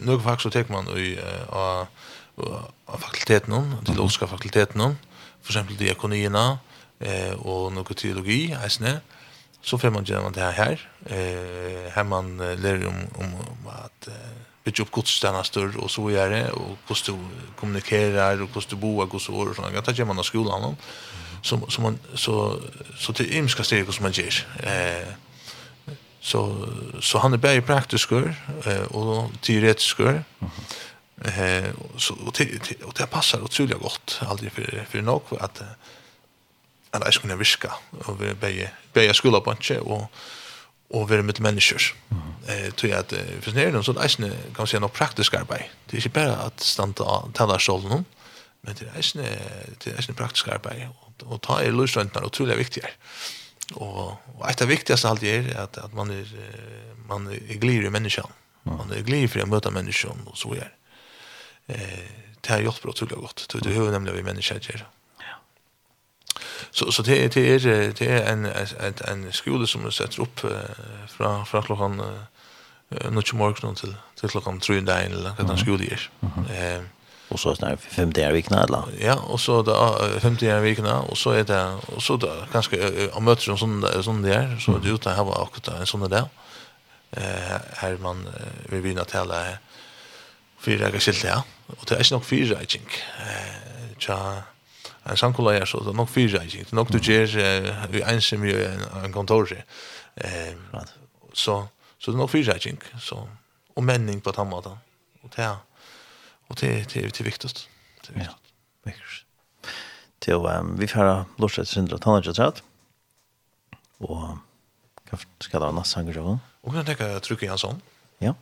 några fack så tar man i av fakulteten till olika fakulteten för exempel diakonierna eh och något teologi alltså så får man göra det här. Eh, her man lär om, om, om at uh, bygga opp godstjärna större och så gör det. Och hvordan du kommunikerer, och hvordan du boar och så och sånn. Det gjør man av skolan. Mm. Så, så, man, så, så till ymska steg som man ger. Eh, så, så han är bara praktisk eh, och teoretisk. Eh, så, och, och, och det passar otroligt gott. Aldrig för, för något att en jeg skulle virka, og vi beie begge skola på ikke, og, og være med mennesker. Mm. Eh, tror jeg at eh, for nere noen er det kan si noe praktisk arbeid. Det er ikke bare at standa av tellerstolen men det er eisne, det er eisne praktisk arbeid, og, og ta i løsrøntene er utrolig viktig her. Og, og et av viktigste alt er at, at man er, man er glir i menneskene. Man er glir for å møte menneskene, og så er Eh, det har hjulpet utrolig godt. Det er jo nemlig vi mennesker gjør. Mm så så det det är det är en en en skola som sätter upp från från klockan uh, till morgon till till klockan 3 där eller att den skola är. Ehm och så snart fem dagar i veckan eller. Ja, och så då fem dagar i veckan och så är det och så då kanske om möter som sån sån där så det utan här var också en sån där. Eh här man vi vill vinna tälla fyra skilt ja. Och det är inte nog fyra I think. Eh ja en samkolla så det er nok fyra ikke, det er nok du gjør i ensam i en en kontor. Eh, så, så det er nok fyra ikke, så, og menning på den måten. Og det er, og det, det, det er viktigst. Det er viktigst. Ja, viktigst. Til, um, vi får lortet syndra tannadja træt, og hva skal det være natt sanger Og kan jeg tenke Trukke Jansson? Ja.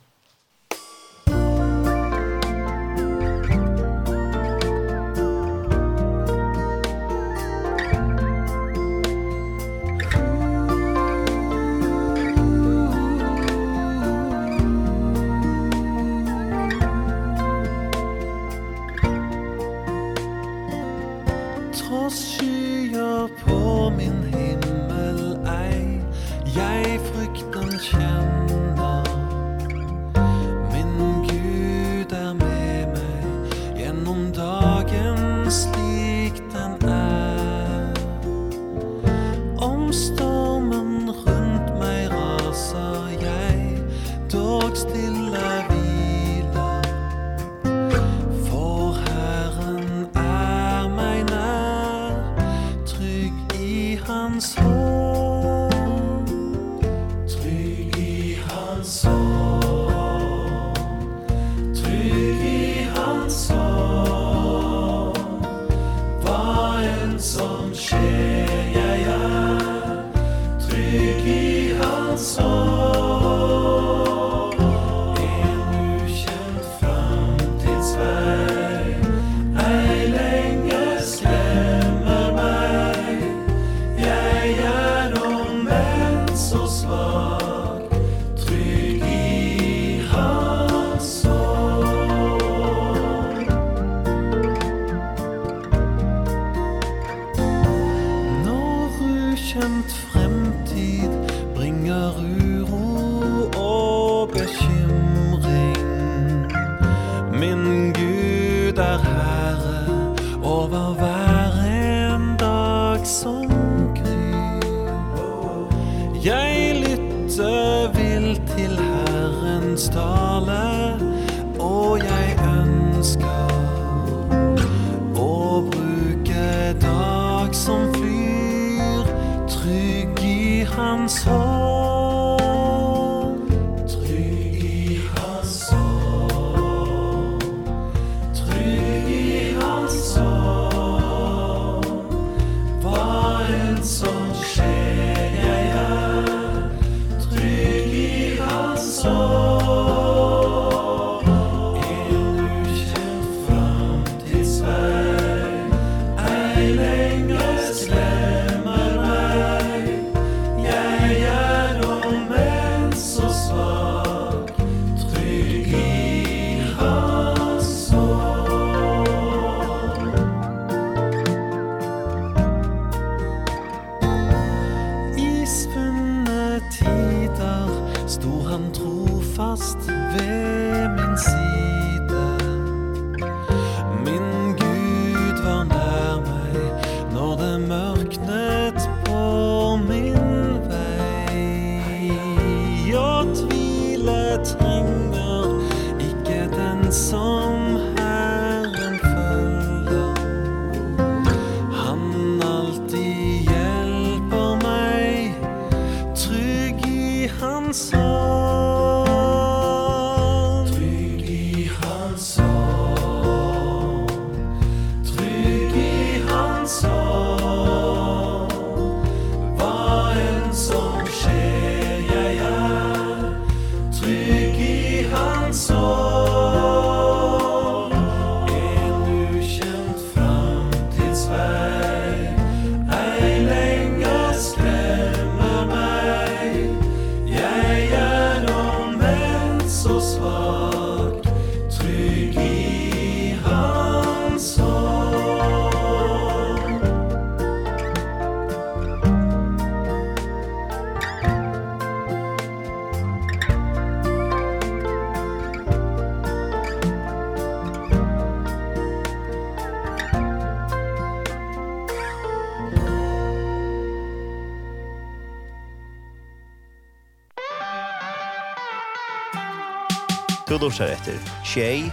Du lusar etter Tjei,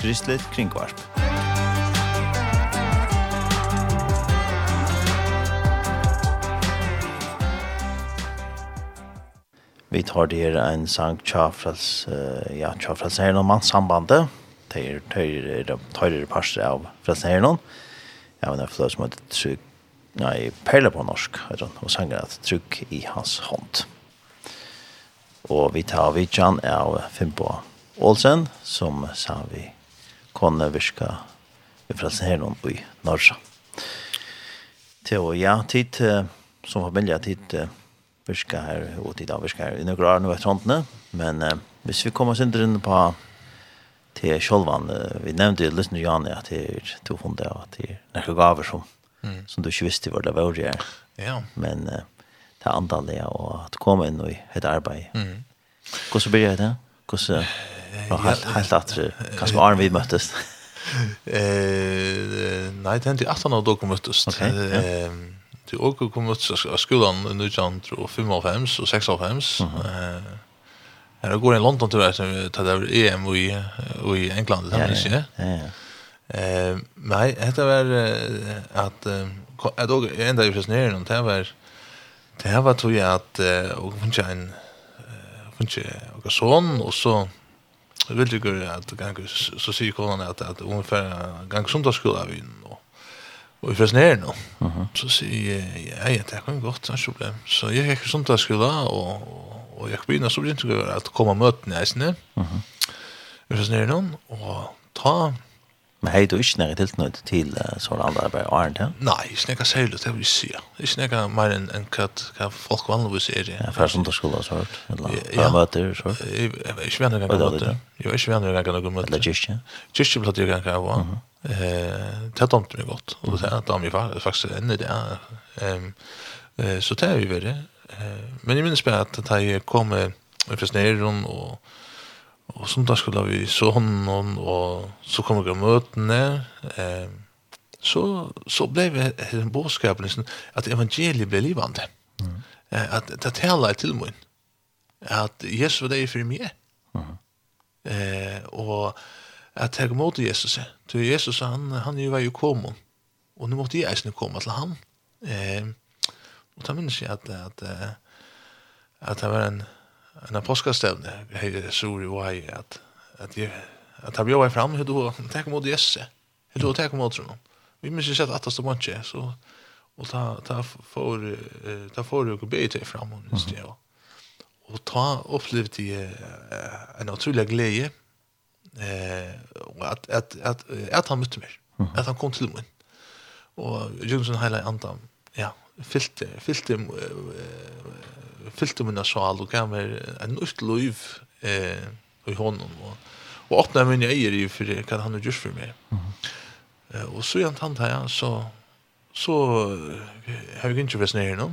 Kristelig Kringvarp. Vi tar det her en sang Tjafrals, uh, ja, Tjafrals her noen mannssambandet. Det er tøyre parser av Frals her noen. Jeg vet ikke, som heter Trygg, nei, Perle på norsk, og sanger at Trygg i hans hånd. Og vi tar vidjan av Fimboa Olsen, som sa vi kunne virka i Frelsenherren i Norsa. Til og ja, tid som familie, tid virka her, og tid av virka her i noen år nå etter håndene, men uh, hvis vi kommer oss inn på til Kjolvan, uh, vi nevnte jo Løsner Jani at det er to hundre, at det er noen gaver som, mm. som du ikke visste hvor det var det er. Ja. Men uh, det er antallet, og at du kommer inn i et arbeid. Mm. Hvordan blir det? Hvordan Ja, helt, helt etter, kanskje med Arne vi møttes. eh, nei, det hendte i 18 år da kom møttes. Ok, ja. Eh, til åker kom møttes av skolen i 1995 og 96. Mm -hmm. eh, Jag går i London till världen ta där EM och i i England det er ikke. Ja. ja, Eh Nei, det var at, att då ända ju just ner och det var det var tror at, att och hon en hon og son og så vill ju gå att ganga så ser kolan att att ungefär ganga som då skulle vi nu. Och vi försnär nu. Mhm. Så ser jag ja, det kan gott så problem. Så jag gick som då skulle och och jag började så blir inte att komma möten i. Mhm. Vi försnär någon och ta Men hei du ikke nære tilknøyde til uh, sånne andre arbeid og Arne? Nei, ikke nære særlig, det vil jeg si. Ikke nære mer enn en hva hva folk vanligvis er. Ja, for som du skulle ha svart, eller møter og svart? Jeg jeg er ikke venner ganger møter. Jeg er ikke venner gang noen møter. Eller kyrkje? Kyrkje ble det ganger av henne. Det domte meg godt, og det er damt meg faktisk enn i det. Så det er vi veldig. Men jeg minnes bare at da jeg kom med Fresneron og Og som da skulle vi så hånden, og så kom vi til møtene. Eh, så, så ble vi en bådskap, liksom, at evangeliet ble livende. Mm. Eh, at det taler til meg. At Jesus var det for meg. Mm. Eh, og at jeg måtte Jesus. Til Jesus, han, han var jo kommet. Og nå måtte jeg eisne komme til han. Eh, og da minnes jeg at, at, at, at det var en en påskastevne här i Suri och här at, att jag att han bjöd fram hur då tenker mot Jesse. Hur då tack mot honom. Vi måste sätta att står mot så og ta ta för ta for och be til fram og, just det. og ta upplevde jag en utrolig glede, eh at, at, at, at han mötte mig. at han kom til meg. Og Jonsson hela antam. Ja, fyllte fyllte fyllte mina sal og gav meg en nytt liv eh, i honom. og, og åpna mina eier i for hva han har gjort for meg Mm. Eh, og så gjant han här så så har jag ikke vært nere nå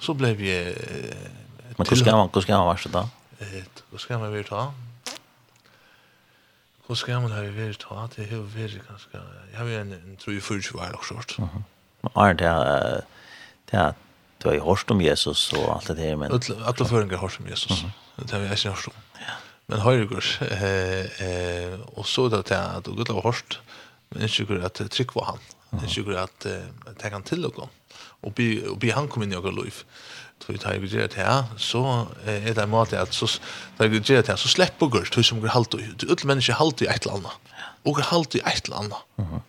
Så ble vi eh, Men hur skal man, hur skal man være så då? Eh, hur ska man være då? Hva skal man ha varit då? Det har varit ganske... Jeg har en, en tror ju förut var det också. Men er det... Det er du har ju hört om Jesus och allt det där men alla föringar har om Jesus. Det har vi inte hört om. Ja. Men Høyregård, eh, eh, og så det til at Gud har hørt, men ikke går at trykk var han. Ikke går at uh, tenk han til noen, og be, og be han kom inn i noen liv. Så vi tar gudere det her, så er det en måte at så, tar gudere det her, så slipper Gud, du som går halvt og ut. Alle mennesker halvt i et eller annet. Og går halvt i et eller annet.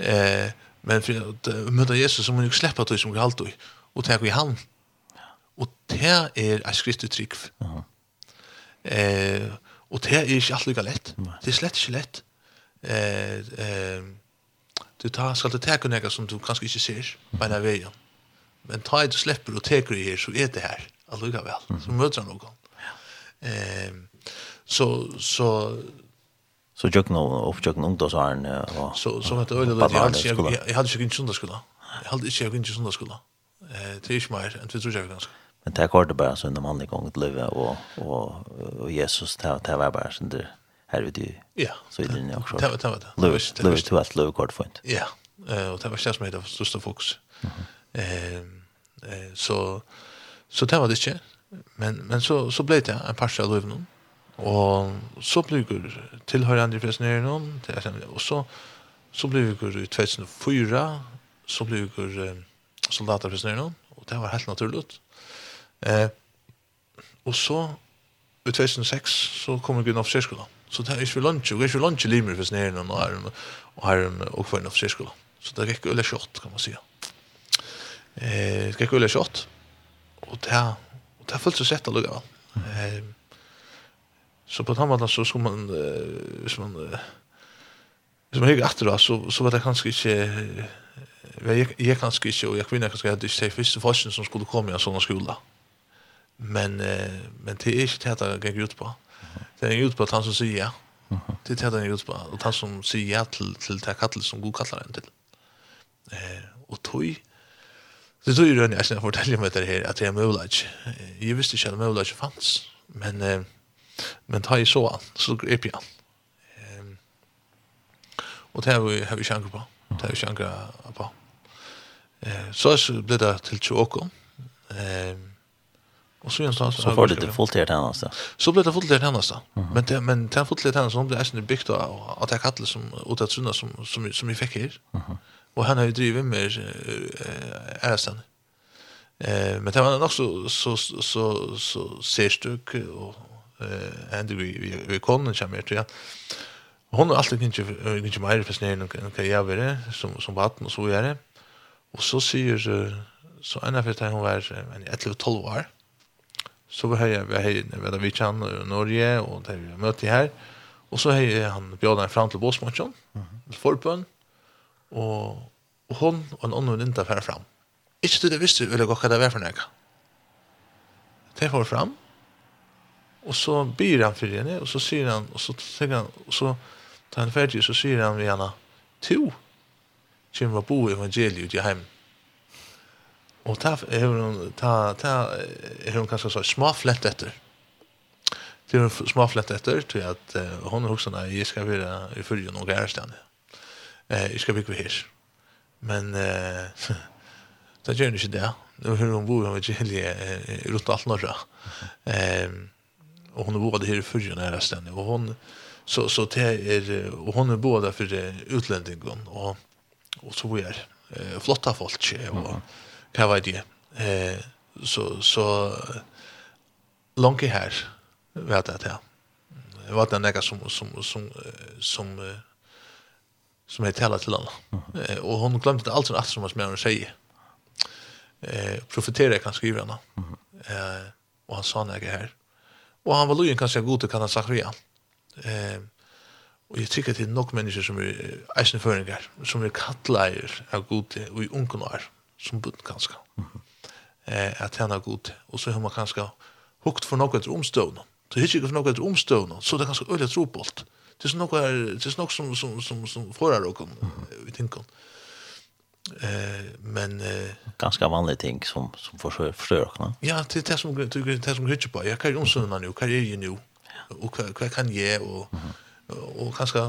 Eh, men for å møte Jesus, så må du slippe du som går halvt i. ut og tek i hand. Og det er et skritt uttrykk. Uh -huh. eh, og det er ikke alt lykka lett. Nei. Det er slett ikke lett. Eh, eh, du tar, skal du teke noe som du kanskje ikke ser, på en av veien. Men ta du slipper og teker i her, så er det her, allikevel. Mm -hmm. Så møter han noen. Eh, så, så, Så jag nog upp jag nog då så han så så att öle då jag hade jag hade ju inte söndagsskola. Jag hade inte jag inte det er ikke mer enn vi tror ikke ganske. Men det går det bare sånn en mann i gang til livet, og, og, og Jesus, det var bare sånn der her ute i ja, Sydlinjen også. Ja, det var det. Løy to at løy kort det Ja, Eh og det var ikke det som er det største eh Så så det var det ikke. Men, men så, så ble det en par av løy noen. Og så ble det tilhørende i Fresneren noen, og så, så ble det i 2004, så ble vi soldater fra Snøyren, og det var helt naturlig. Eh, og så, i 2006, så kom jeg inn offiserskolen. Så det er ikke vi lunsje, og ikke vi lunsje limer fra Snøyren og her, og her, og for en offiserskolen. Så det gikk øyelig kjøtt, kan man si. Eh, det gikk øyelig kjøtt, og det, er, og det er fullt så sett å allikevel. Eh, så på den måten så skulle man, eh, hvis man, eh, Hvis man hikker etter da, så, så var det kanskje ikke eh, Jeg, jeg kanskje ikke, og jeg kvinner kanskje hadde ikke de første forskjellene som skulle komme i en sånn skola. Men, eh, men det er ikke det jeg gikk ut på. Det er ut på at han som sier ja. Det er det jeg ut på. Og han som sier ja til, til det kattel som god kattler en til. Eh, og tog, det tog jo rønne jeg skal fortelle meg det her, at det er mulig. Jeg visste ikke at mulig fanns. Men, eh, men ta i så han, så grep jeg han. Eh, og det har vi, har vi ikke anker på. Det har vi ikke anker på. Eh, så blev det till Tjåko. Eh, Och så någonstans så får det det fullt här annars Så blev det fullt här annars Men det men den fullt här annars blev äsna byggt av att jag kallar som ut att sunna som som som vi fick här. Och han har ju drivit med eh äsen. Eh men det var också så så så så särstyck och eh ändå vi vi, vi kommer mer till ja. Hon har alltid inte inte mer fascinerande och kan jag vara som som vatten och så är det. Og så sier, så en av det hun var 11-12 år, så var jeg, var jeg, var av var og Norge, og det vi møtte her, og så har han bjørnet fram til Båsmansjon, mm -hmm. forbøn, og, og hun og en annen vinter færre fram. Ikke til det visste ville gå hva det var for noe. Det får fram, og så byr han for henne, og så sier han, og så tenker han, og så tar han ferdig, så sier han ved henne, to, kommer å på evangeliet i hem. Og ta er hon ta ta er hon kanskje så småflett etter. Det er smá småflett etter til at uh, hon hugsa nei, jeg skal være i fyrje nokre her stand. Eh, jeg skal bygge her. Men eh ta gjør hun ikke det. Nå er hon bor evangeliet uh, rundt alt norra. Ehm och hon bor här i fylgju nära stand och hon så så det är och hon är båda för utlänningen och och så är eh, flotta folk och kan vara det. Eh så så långt här vet jag det. Det var den där som som som som som jag talade till honom. Eh och hon glömde allt sånt som vad hon säger. Eh profetera kan skriva henne. Eh och han sa några här. Och han var lojen kanske god till kan han sagt Eh Og jeg tykker det er nok mennesker som er eisne føringar, som er kattleier av god og i ungen år, som bunt kanskje, mm -hmm. eh, at han er god Og så har man kanskje hukt for noe etter omstående. Så hittir ikke for noe etter omstående, så det er kanskje øyelig trobolt. Det er noe, det er noe som, som, som, som forar okken, mm -hmm. vi tenker. Eh, men... Eh, ganske vanlige ting som, som forstår, forstår okken. Ja, det er det som, det er det som hittir på. Jeg kan jo omstående nu, hva er jeg nu, og hva, hva kan jeg, og... Mm -hmm og kanskje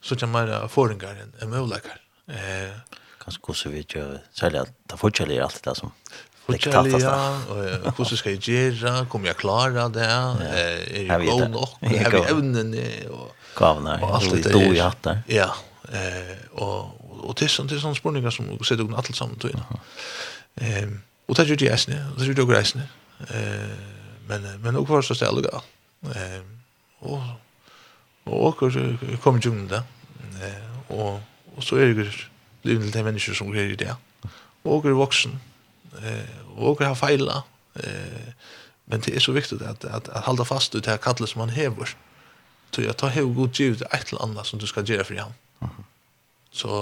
så kan man foringar enn en møvleikar. Eh, kanskje hvordan vi gjør, særlig at det fortsatt er alt det som Fortjellig, ja, og hvordan skal jeg gjøre, kommer jeg klara det, er jeg god nok, har vi evnene, og, Gavna, og alt det er. i hatt. Ja, eh, og, og til sånne, til sånne spurningar som sitter og alt sammen tog inn. Eh, og det gjør de eisene, og det gjør de også eisene. Eh, men, men også var så stelig, ja. Eh, og Og åker kom jo djungelen da. Og, og så er det livet til mennesker som greier det. Og åker er voksen. Og åker har Eh Men det er så viktig at, at, at halda fast ut det her kallet som han hever. Så jeg tar hever god givet et eller annet som du skal gjøre for han. Så,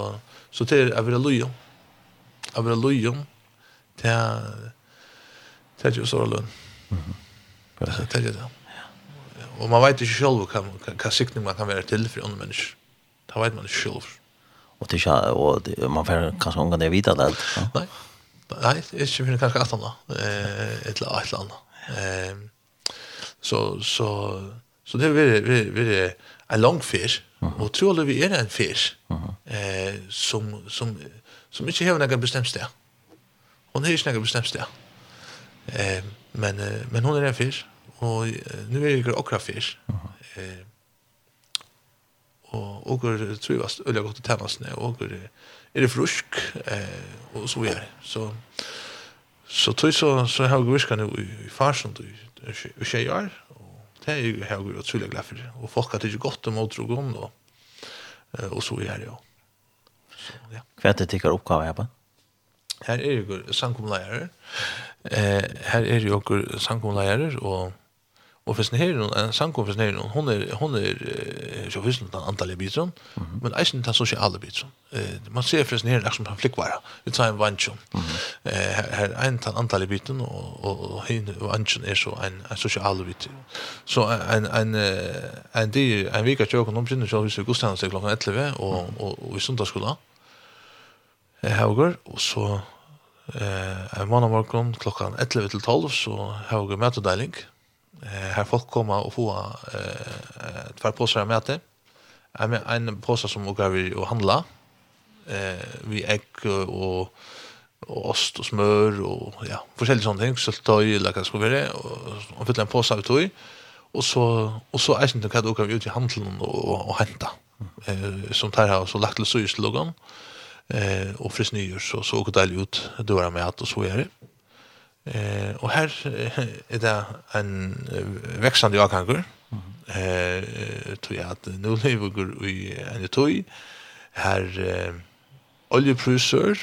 så det er å være løy. Å være løy til det er jo så lønn. Det er det. Og man vet ikke selv hva, hva sikning man kan være til for andre mennesker. Det vet man ikke selv. Og, det er, og det, man får kanskje unga det videre det. Ja? Nei, nei, ikke finner kanskje alt annet. Eh, et eller annet. Eh, så, så, så det er veldig en lang fyr. Mm -hmm. Og tror alle vi er en fyr mm eh, som, som, som ikke har noen bestemt sted. Hun har ikke noen bestemt sted. Eh, men, men hun er en fyr Og nu er jeg okra fisk. Eh, og okra trivast øyla godt i tennasne, og okra er det frusk, eh, og så er Så, så tog så, så har jeg virka nu i, i farsen, i tjejar, og det er jeg har jeg utrolig glad for. Og folk har ikke godt om å tro om det, og så er det Ja. Hva er det tikkar oppgave her på? Her er jo sankomleier, eh, her er jo sankomleier, og Och för sen här en sanko för sen hon är hon är så visst den antal bitron men eisen tas så alla bitron. Eh man ser för sen här liksom på flickvara. Vi tar en vancho. Eh här en antal bitron och och hin vanchon är så en social bit. Så en en en det en vecka jag kom in så hur Gustav så klockan 11 och och i söndagsskolan. Eh Hauger och så eh en morgon klockan 11 till 12 så Hauger möter Deiling. Mm Eh här folk komma och få eh två påsar med det. en men en påse som och vi och handla. Eh vi ägg och ost och smör och ja, forskjellige sånne ting så tar ju lika ska vara och fylla en påse av tog. Och så och så är det inte kan åka ut i handeln och och hämta. Eh som tar här så lagt til sysloggan. Eh och för snyer så så går det ut. Det med att och så är det. Eh och här är det en växande avgångar. Eh tror jag att nu lever vi i en toy här eh, oljepriser,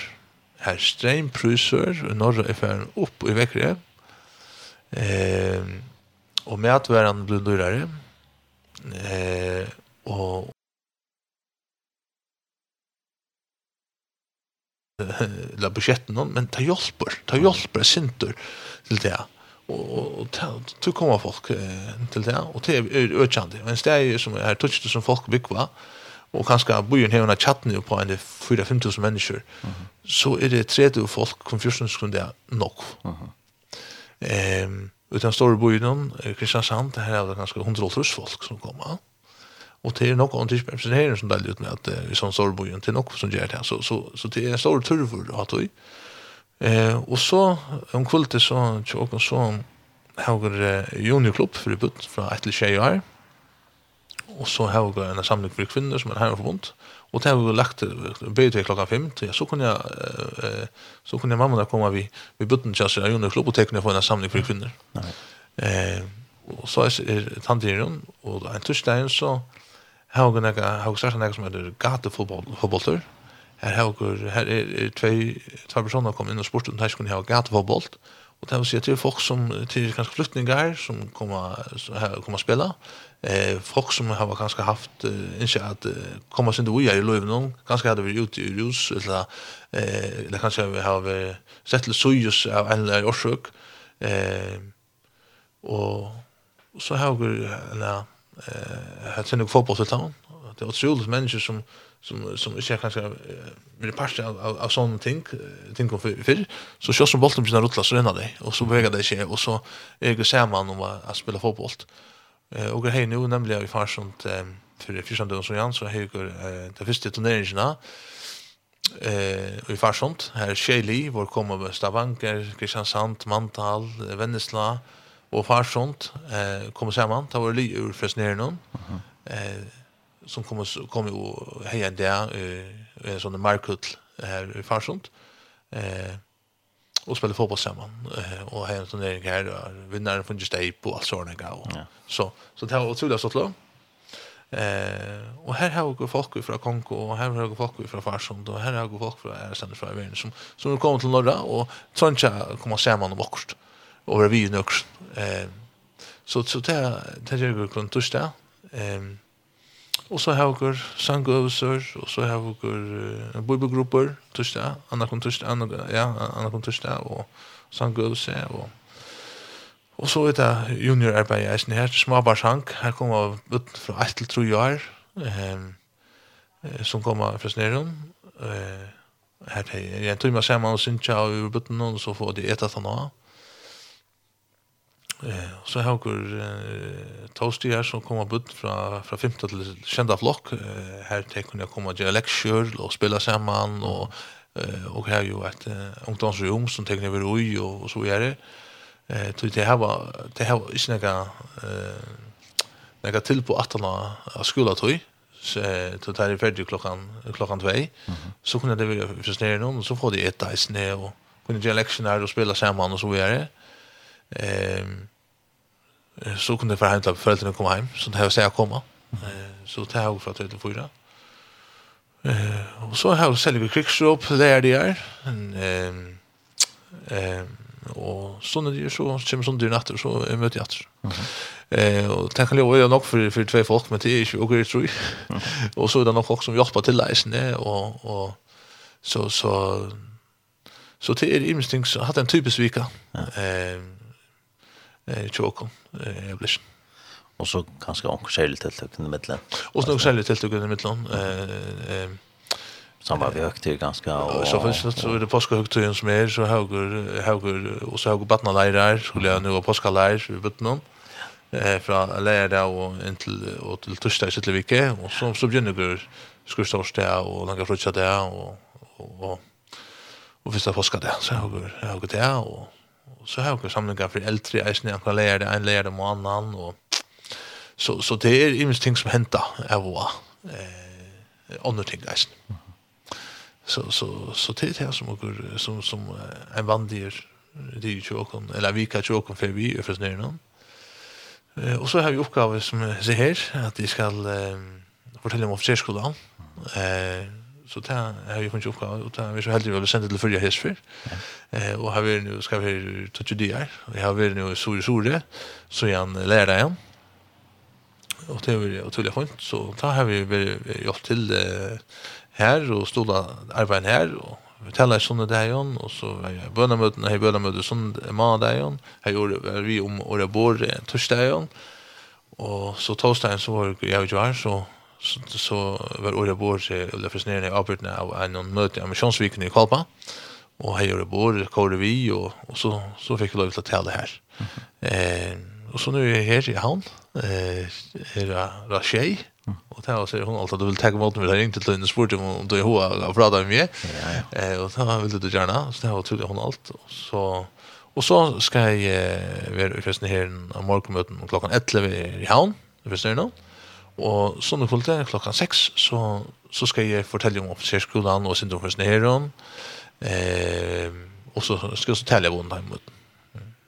här strömpriser och norra är för upp i veckan. Eh och med att världen blir dyrare. Eh och la budgetten men ta hjälper ta hjälper synter till det och och då kommer folk till det och det är ökande men det är ju som här touch som folk bygga och kanske bojen här en chatten på en 4 5000 människor så är det tredje folk konfusion skulle det nog ehm utan stora bojen Kristiansand det här är det ganska 100 folk som kommer Och det är nog inte representerar som där utan att i sån sorbojen till något som gör det så så så det är en stor tur för att vi eh och så om kvällen så tjock och så har juniorklubb för butt från ett till tjejer och så har vi en samling för kvinner som är här forbundt. och det har vi lagt be til klokka 5 till så kunne jag eh, så kunde mamma komma vi vi butten oss i juniorklubb och tekne för en samling för kvinner. Nej. Eh og så är tantiren och en torsdagen så har hon några har startat några som heter gatufotboll fotboller. Här har här är två två personer kom in och sporten här skulle ha gatufotboll. Och det vill det till folk som till kanske flyttningar som kommer kommer spela. Eh folk som har kanske haft inte att komma sin då i löven någon kanske hade vi ute i rus eller eh eller kanske har vi sett till sujus av en eller orsak. Eh och så har vi eller eh har sen fotboll så tant. Det är otroligt människor som som som inte kanske vill passa av av, av sån ting ting om för, för så kör som bollen blir rulla så den där och så beväger det sig och så är det man om att spela fotboll. Eh och hej nu nämligen vi far sånt för som och så igen så eh det första turneringen eh i far sånt här Shelly vår kommer Stavanger, Kristiansand, Mantal, Vennesla, og farsont eh kom samman ta var ly ur fresneren uh eh som kom kom ju heja där eh en sån markut här i farsont eh och spela fotboll samman eh och hem sån där här vinnaren från just Ape och allt såna gå. Så så det har otroligt så långt. Eh och här har vi folk från Kongo och här har vi folk från Farsund och här har vi folk från Erstand från Värn som som kommer till norra och Troncha kommer samman om också og være vi i nøks. Så så det er jeg går kun torsdag. Og så har vi sangøvelser, og så har vi bøybegrupper torsdag, anna kun torsdag, ja, anna kun torsdag, og sangøvelse, og Og så er det juniorarbeid i eisen her, smabarsank, her kommer ut fra 1 til 3 år, eh, som kommer fra Snerum. Eh, her er en tøyma sammen og synsja og i butten, og så får de etat han også. Eh, så har vi eh, toasty her som kommer bort fra, fra 15 til kjenda flokk. Eh, her til kunne jeg komme til leksjør og spille sammen, og, eh, og her jo et eh, ungdomsrom som tänker over ui og, og så det. Eh, tror det här var, det här var inte några eh, några till på 18 av skoletøy, så då tar det er klockan klockan 2, så kunde det være frisnere någon så får de et snö och kunde göra lektioner och spela samman och så är det. Ehm så kunde jag få hem till föräldrarna komma hem. Så det här var så jag. Så det här var från 3 till 4. Och så har jag säljer vi krigsråp, lärde jag. Og sånn er det så kommer sånn dyr natter, så er møte jatter. Eh, og tenk kan jo nok for, for tve folk, men det er ikke okkur, tror jeg. og så er det nok folk som hjelper til leisene, og, og så, så, så, så det er imensting, så hatt en typisk vika. Ja. Eh, eh tjokom eh blish. Och så kanske också till till i mitten. Och så nog till till i mitten. Eh eh samma vi högt ganska och så finns så är det påskhögtiden som är så höger höger och så höger barnalärare skulle jag nu vara påskalärare vi vet någon eh från där och till och till torsdag i vecka och så så börjar det skurstorsdag och några frukter där och och och första påska där så höger höger där och Och så har jag samlingar för äldre eisen, jag kan lära det, en lära dem annan. Och så, så det är ju ting som händer är vad eh, andra ting eisen. Så, så, så det är det som, som, som en vandir det är ju tjocken, eller vi kan tjocken för vi är först någon. Eh, och så har vi uppgifter som ser här, att vi ska eh, fortälla om officerskolan. Eh, så det har vi funnit uppgave och det har vi så heldig att sända till förja hästfyr. Eh och har vi nu ska vi ta till det Vi har vi nu så så så igen lära igen. Och det är otroligt fint så där har vi gjort till det här och stola arbeten här och vi talar sånne dagen, og så var jeg bønamøtene, hei bønamøte sånne mandagen, hei gjorde vi om året bor torsdagen, og så torsdagen så var jeg og jeg var, så så, så var året bor seg Ulla Fresnerene avbrytende av en møte i Missionsviken i Kalpa, og hei året bor, kåret vi, og, og så, så fikk vi lov til å tale her. Eh, og så nu er jeg her i havn, eh, her er Rasjei, Och det var så hon alltid du vill ta emot mig där inte till den sport om du har och prata med mig. Eh och så vill du gärna så det var tydligt hon allt och så och så ska jag vara i festen här om morgonmöten klockan 11 i havn. Det förstår ni? Og sånn i fulgte, klokka seks, så, så skal jeg fortelle om offiserskolen og syndromførsen i her. Eh, og så skal jeg så tale om den mot.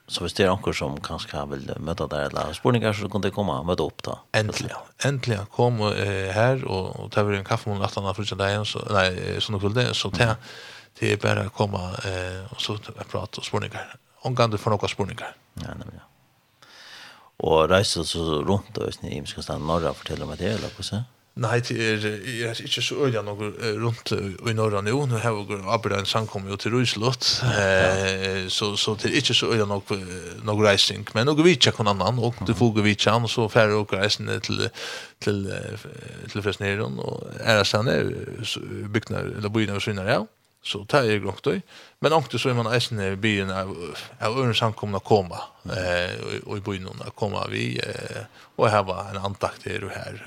Så hvis det er noen som kanskje vil møte der eller spørninger, så kan det komme og møte opp da? Endelig, endelig. Kom eh, her, og, og det vi en kaffe om natten av frutjen dagen, så, nei, sånn i fulgte, så det, til er bare å komme eh, og så prate og spørninger. Omgang du får noen spørninger. Ja, nemlig, ja. Og reiste så rundt og i Imska stand norra, fortell om det, eller hva så? Nei, det er, jeg er ikke så øyne noe rundt i norra nå. Nå har vi arbeidet en samkommet jo til Ruslott, eh, så, så det er ikke så øyne noe, noe reising. Men noe vitja kon annan, og du får vitja han, og så færre og reisende til, til, til, til Fresneren, og er det sånn er bygdene, eller byene og syner av. Ja. Så tar jeg nok det. Men ångte så er man eisen i byen av, av øren samkomne å komme, eh, og i byen å komme vi, eh, og her var en antakt her og her.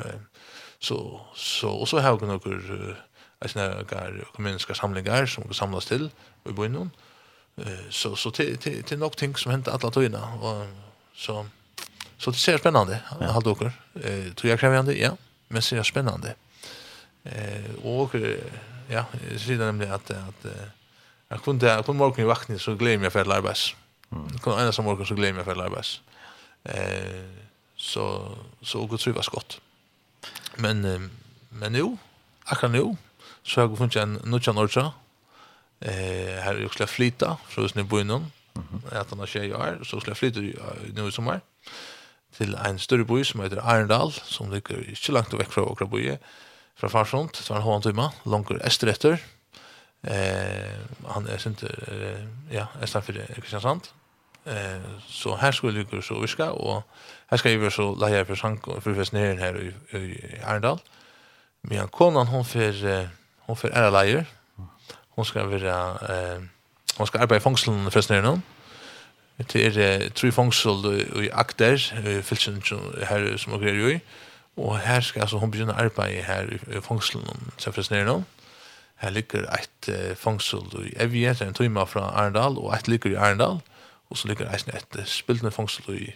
Så, så, og så har vi noen eisen her kommuniske samlinger som vi samles til i byen. Eh, så, så til, til, til nok ting som henter alle tøyene. Og, så, så det ser spennende, ja. halvt dere. Eh, tror jeg krevende, ja, men ser spennende. Eh, og Ja, jeg sier det nemlig at, at, at jeg kunne, jeg kunne morgen i vakten så gleder jeg för arbets arbeids. Mm. Jeg kunne ene som morgen så gleder jeg för arbets arbeids. Eh, så, så jeg trives godt. Men, men jo, akkurat jo, så har jeg funnet en nødjan orsa. Eh, her er jo slik flyta, så hvis ni bor innom, at han har tjej år, så slik flyta nå i sommer til en større by som heter Arendal, som ligger ikke langt vekk fra Åkra byen, fra Farsund, så var han hånd tøyma, langer esteretter. Eh, han er sint, eh, ja, estan for Kristiansand. Eh, så her skulle vi gå så urska, og her skal jeg være så leie for sang og for fesneren her i, i Arendal. Men konan, hon fer, hon fer ære leier. Hon skal være, eh, hon skal arbeide i fangselen for sneren Det er eh, tre fangsel i Akter, fylsen her som hun greier jo i. Og her skal altså hun begynne å arbeide her i fangselen, så for snere. Her ligger et uh, fangsel i Evje, det er en tøyma fra Arendal, og et ligger i Arendal, og så ligger et, et spiltende fangsel i,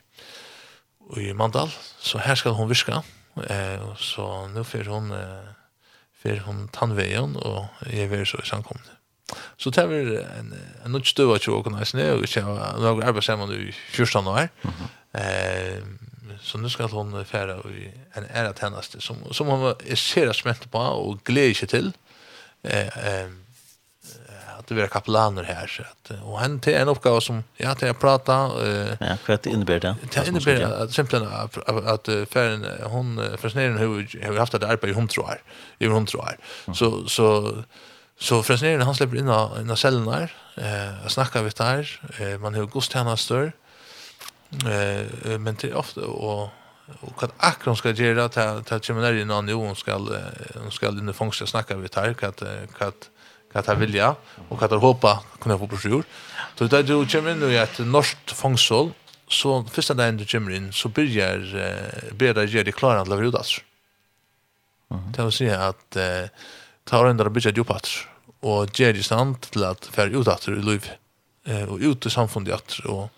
i Mandal. Så her skal hun viska. Uh, så nå får hun, uh, får hun tannveien, og jeg vil så i samkomne. Så det er en, en nødt støv at jeg åkne, og jeg har arbeidet sammen i 14 år. Mm -hmm. uh, så nu ska hon fære i en ära tjeneste som som hon er ser smält på och glädje seg till eh eh att det är kapellaner här så att och han till en uppgift som ja till att prata eh ja vad innebär det det innebär att simpelthen att färden hon försnären hur har haft att arbeta i hon tror i hon tror så så Så Fresneren han släpper in i cellen där. eh, snackar vi där, eh, man har gudstjänster, Eh men det ofta och och kan akron ska göra att att kommer ner innan någon hon ska hon ska in i fångst snacka vi tar att att att han vilja och att hoppa kunna få brosjur. Så det du kommer in i ett norskt fångstsål så första dagen du kommer in så börjar börjar det göra det klara att leverera det. Det vill säga att ta den där börja djupat och ge det sant till att för utattor i liv och ut i samfundet och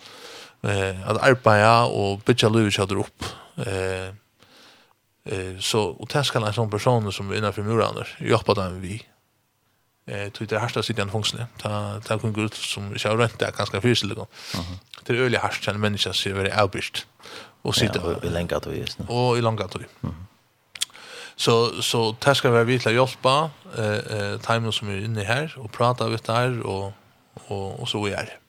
eh att arbeta och bygga livet så där upp. Eh eh så och täskan en sån personer som är innanför muraner jobba där med vi. Eh tror det härsta sidan funktionen. Ta ta kun gud som jag har rätt där ganska fysiskt liksom. Mhm. Det är öliga härsta en människa ser väldigt outbist. Och sitta i länka då just nu. Och i långa då. Mhm. Så så täskan vara vitla hjälpa eh eh timern som är inne här och prata vet där och och och så är det.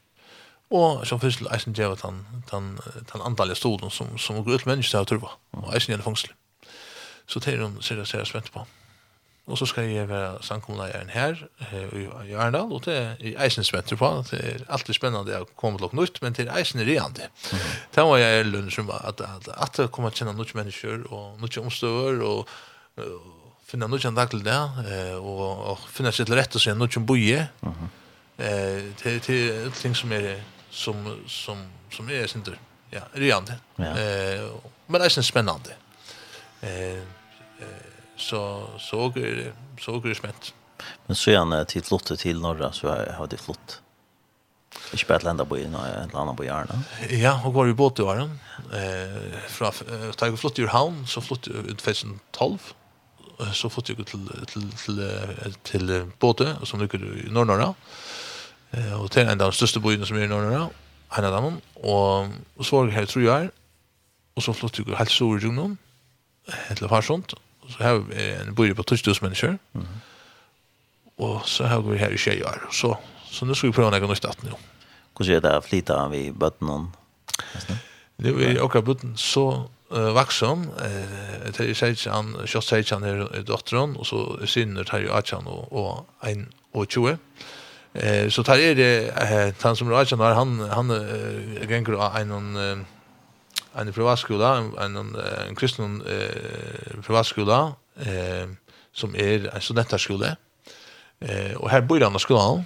Og som fyrst eisen djeva den, den, den andalige stolen som, som går ut mennesker til å turva, og eisen gjerne fangsel. Så det er hun ser jeg ser spent på. Og så skal jeg være sangkommunleieren her i Arendal, og det er eisen spent på. Det er alltid spennende å komme til å nytt, men det er eisen reande. Det var jeg lønner som at, at, at jeg kommer til å kjenne noen mennesker, og noen omstøver, og, og finne noen dag til det, og, og finne seg til rett og se noen som boje. Eh, det, det er ting som er som som som är synd ja rejande ja. eh men det är spännande eh så så så grusmätt men så gärna till flotte till norra så har det flott Ikke bare et eller på Jørna, et eller annet på Jørna. Ja, og går i båt i åren. Eh, fra, da jeg flyttet i havn, så flyttet jeg ut 2012. Så flyttet jeg til, til, til, til båte, som ligger i Nord-Norra. Eh, Eh, og det er en av de største byene som er i Norge, en av dem, og, og så var jeg her i Trøyar, og så flyttet jeg helt stor i Jungdom, til Farsund, og så har vi en by på 2000 mennesker, mm -hmm. og så har vi her i Kjeiar, og så, så nu skal vi prøve å legge noe staten jo. Hvordan er det å flytte av i bøttene? Det också botten så uh, vaksen, eh, det är sägs han Kjøst sägs han är dottern och så synner tar ju Achan och och en och 20, Eh så tar är det han som Rajan har han han gänger en en en privatskola en en, en kristen eh privatskola eh som är en studentarskola. Eh och här bor han i skolan.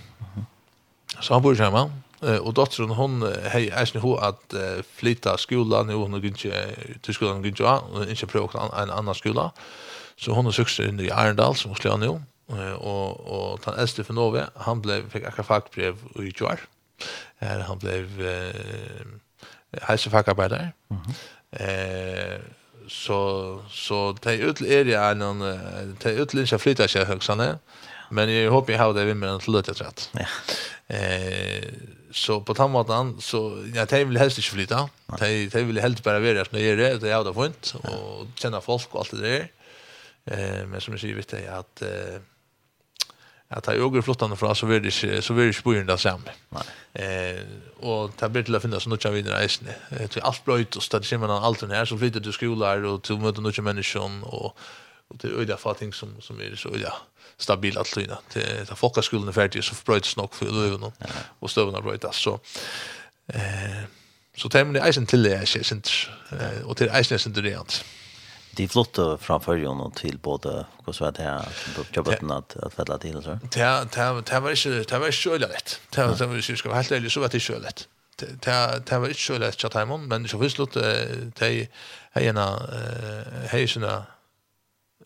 Så han bor hemma eh och dottern hon hej är hon att flytta skolan nu hon går inte till skolan går inte och inte prova en annan skola. Så hon har sökt in i Arendal som skulle nu och och den äldste för Nove han blev fick akkurat fackbrev i Jar. Eh han blev eh hälsa Eh så så det ut är det en det ut lite flytta sig högsanne. Men jag hoppas jag har det vi med en slutet rätt. Ja. Eh så på tammaten så jag de väl helst inte flytta. Det det vill helst bara vara att är det, det är det fint och känna folk och allt det där. Eh men som jag säger vet jag att eh att ha ögon flottande från så vill det så vill det spojna där sam. Eh och ta blir till att finna så något jag vinner reisen. Eh till allt blöjt och stad simman allt den här så flyttar du skolor och till möten och människan och och det öda fatting som som är så ja stabil att lyna. Det ta folkskolan är färdig så bröts nog för löven och stövarna brötas så eh så tämligen isen till det är sent och till isen är sent det Det är flott framför ju någon till både vad så her, här jobbet att at fedla till og så. Det det var inte det var ikke så lätt. Det var det vi ska helt ärligt så var det inte så lätt. Det det var inte så lätt att ta men så visst låt det är eh hejsna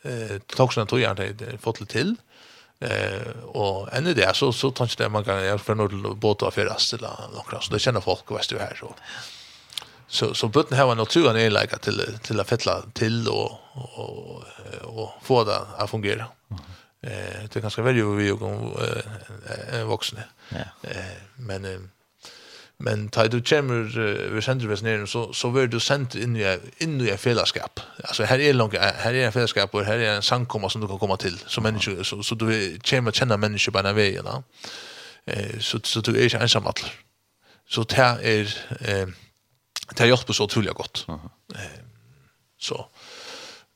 eh toxna tog jag det fått till. Eh och ännu det så så tänkte jag man kan jag för något båt av förrest eller något så det känner folk vad du här så så så bötten har en naturen är lika till till att fettla till och och och få det att fungera. Eh det kanske väl ju vi och en vuxen. Ja. Eh men men tar du kommer vi sänder vi ner så så vill du sent in i in i fällskap. Alltså här är långt här är en fällskap och här är en samkomma som du kan komma till som människa så så du kommer känna människor på den vägen. Eh så så du är inte ensam all. Så det är eh Det har hjulpet så utrolig godt. Eh. Så.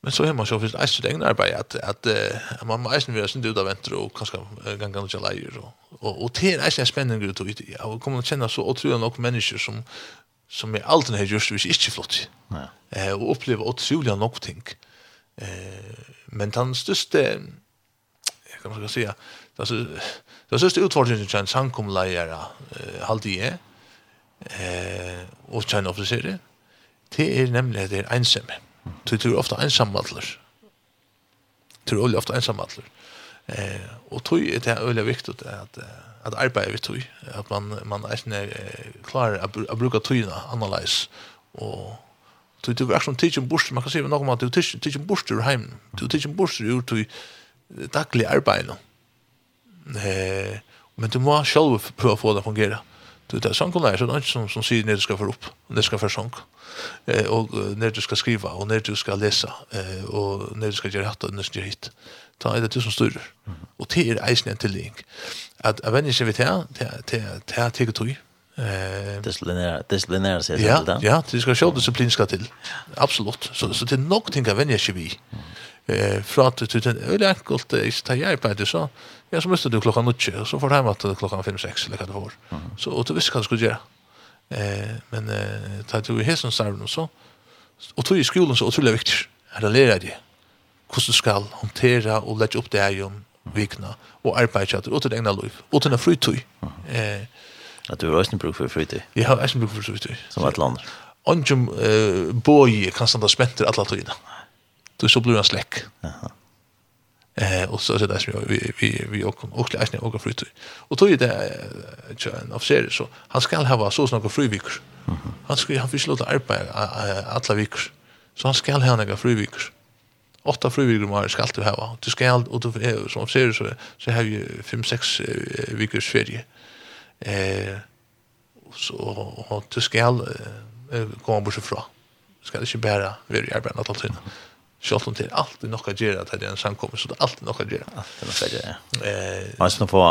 Men så har man så finns det eisen egne arbeid at, at, uh, man må eisen være sin ut av ventre og kanskje ganger ikke leier. Og, og, og det eisen er spennende ut og jeg kommer til å kjenne så utrolig nok mennesker som som jeg alltid har gjort hvis ikke flott. Ja. Eh, og oppleve utrolig nok ting. Eh, men den største jeg kan man säga, si, den største utfordringen til en samkomleier eh, halvdige er eh, og kjenne offiserer, det är nämligen det är ensomme. Du tror ofte ensammadler. Du tror ofte ensammadler. Eh, och tror är det veldig viktigt att att arbeta vid tog, att man, man är snä klar att å bruke togene annerledes, og Du du verksom teaching bursdur, man kan seia något om att du teaching bursdur hem Du teaching bursdur ur til dagliga arbeid. Eh, men du må själv prøva få det fungera. Du vet, sånn er sånn som, som sier når du skal få opp, når du skal få sånn, eh, og når du skal skriva, og når du skal lesa, eh, og når du skal gjøre hatt, og når du skal gjøre hit. Ta er det du som styrer. Og det er eisen en tilgjeng. At jeg vet ikke vet her, det er tegget tog. Disciplinere seg til det. Ja, ja, det skal selv disiplin skal til. Absolutt. Så, så det er nok ting jeg vet ikke vi eh fratet ut en öle enkelt i stajar på det så ja så måste du klokka 9 og så får du hem att klockan 5 6 eller vad det var så og du visste vad du skulle göra eh men eh ta du i hesen så så og tog i skolen så utrolig viktig er det lærer dig hvordan du skal håndtere og lägga opp det her om vikna och arbeta åt det egna liv åt en frytøy eh at du har ju bruk för fritid jeg har ju bruk for frytøy som ett land Onjum eh boy kan standa spenter alla tøyna då så blir han släck. Jaha. Eh och så så där så vi vi vi och och läsna och fru Och då är det en officer så han ska ha så såna fru veckor. Han ska han fick låta arbeta alla veckor. Så han ska ha några fru. Åtta fru veckor mer ska du ha. Du ska och du som officer så så har ju 5 6 veckors ferie. Eh så och du ska komma bort ifrån. Ska det inte bara vara i arbetet att Sjalt om det er alltid nok å gjøre at det er en samkommer, så det er alltid nok å gjøre. Alltid nok å gjøre, ja. Man skal få,